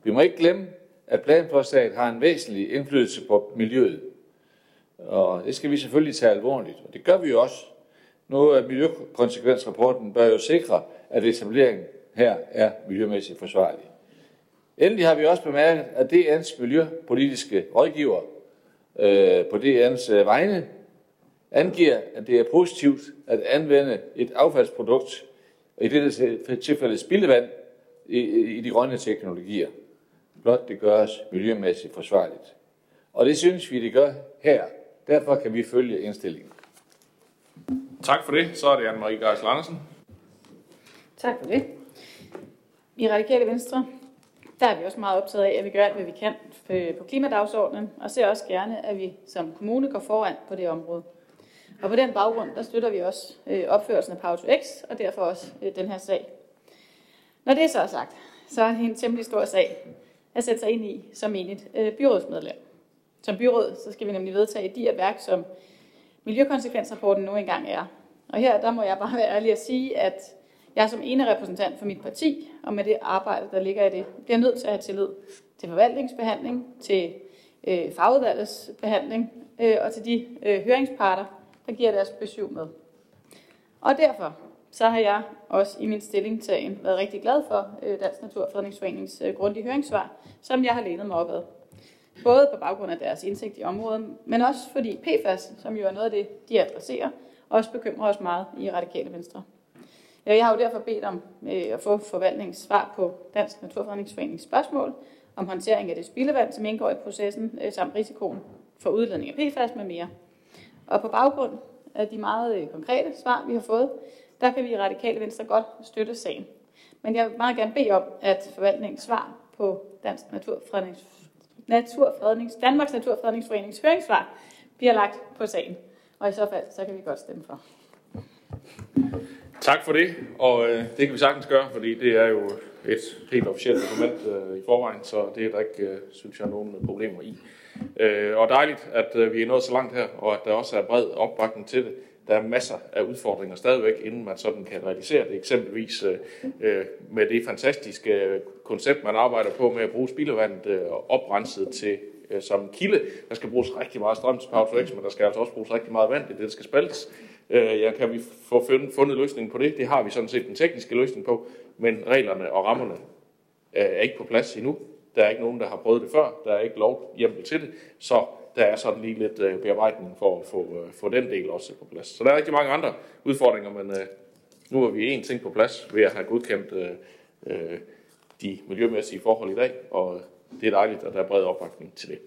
Vi må ikke glemme, at planforslaget har en væsentlig indflydelse på miljøet. Og det skal vi selvfølgelig tage alvorligt, og det gør vi jo også. Nu er miljøkonsekvensrapporten bør jo sikre, at etableringen her er miljømæssigt forsvarlig. Endelig har vi også bemærket, at DN's miljøpolitiske rådgiver øh, på DN's øh, vegne angiver, at det er positivt at anvende et affaldsprodukt, i dette tilfælde spildevand, i, i de grønne teknologier. Blot det gøres miljømæssigt forsvarligt. Og det synes vi, det gør her. Derfor kan vi følge indstillingen. Tak for det. Så er det Anne-Marie Geisel Andersen. Tak for det. I Radikale Venstre, der er vi også meget optaget af, at vi gør alt, hvad vi kan øh, på klimadagsordenen, og ser også gerne, at vi som kommune går foran på det område. Og på den baggrund, der støtter vi også øh, opførelsen af Power to X, og derfor også øh, den her sag. Når det så er sagt, så er det en temmelig stor sag at sætte sig ind i som enigt byrådsmedlem. Som byråd, så skal vi nemlig vedtage de her værk, som miljøkonsekvensrapporten nu engang er. Og her, der må jeg bare være ærlig at sige, at jeg som ene repræsentant for mit parti, og med det arbejde, der ligger i det, bliver nødt til at have tillid til forvaltningsbehandling, til øh, fagudvalgets behandling øh, og til de øh, høringsparter, der giver deres besøg med. Og derfor så har jeg også i min stillingtagen været rigtig glad for øh, Dansk Naturfredningsforenings øh, grundige høringssvar, som jeg har lænet mig op ad. Både på baggrund af deres indsigt i området, men også fordi PFAS, som jo er noget af det, de adresserer, også bekymrer os meget i Radikale Venstre. Jeg har jo derfor bedt om øh, at få forvaltningens svar på Dansk Naturfredningsforenings spørgsmål om håndtering af det spildevand, som indgår i processen, øh, samt risikoen for udledning af PFAS med mere. Og på baggrund af de meget øh, konkrete svar, vi har fået, der kan vi i Radikale Venstre godt støtte sagen. Men jeg vil meget gerne bede om, at forvaltningens svar på Dansk Naturfrednings, Naturfrednings, Danmarks Naturfredningsforenings høringssvar bliver lagt på sagen. Og i så fald, så kan vi godt stemme for. Tak for det, og øh, det kan vi sagtens gøre, fordi det er jo et helt officielt dokument øh, i forvejen, så det er der ikke, øh, synes jeg, nogen problemer i. Øh, og dejligt, at øh, vi er nået så langt her, og at der også er bred opbakning til det der er masser af udfordringer stadigvæk, inden man sådan kan realisere det. Eksempelvis øh, øh med det fantastiske koncept, man arbejder på med at bruge spildevandet øh, oprenset til øh, som kilde. Der skal bruges rigtig meget strøm til Power men der skal altså også bruges rigtig meget vand, det det, der skal spaltes. Øh, ja, kan vi få fundet løsningen på det? Det har vi sådan set den tekniske løsning på, men reglerne og rammerne øh, er ikke på plads endnu. Der er ikke nogen, der har prøvet det før. Der er ikke lov hjemmel til det. Så der er sådan lige lidt øh, bearbejdning for at få, øh, få den del også på plads. Så der er rigtig mange andre udfordringer, men øh, nu er vi en ting på plads ved at have godkendt øh, øh, de miljømæssige forhold i dag, og det er dejligt, at der er bred opbakning til det.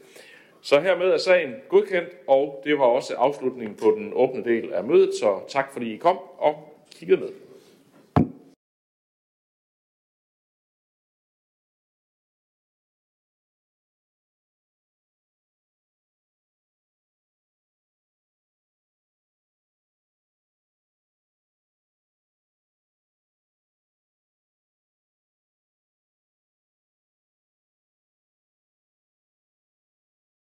Så hermed er sagen godkendt, og det var også afslutningen på den åbne del af mødet, så tak fordi I kom og kiggede med.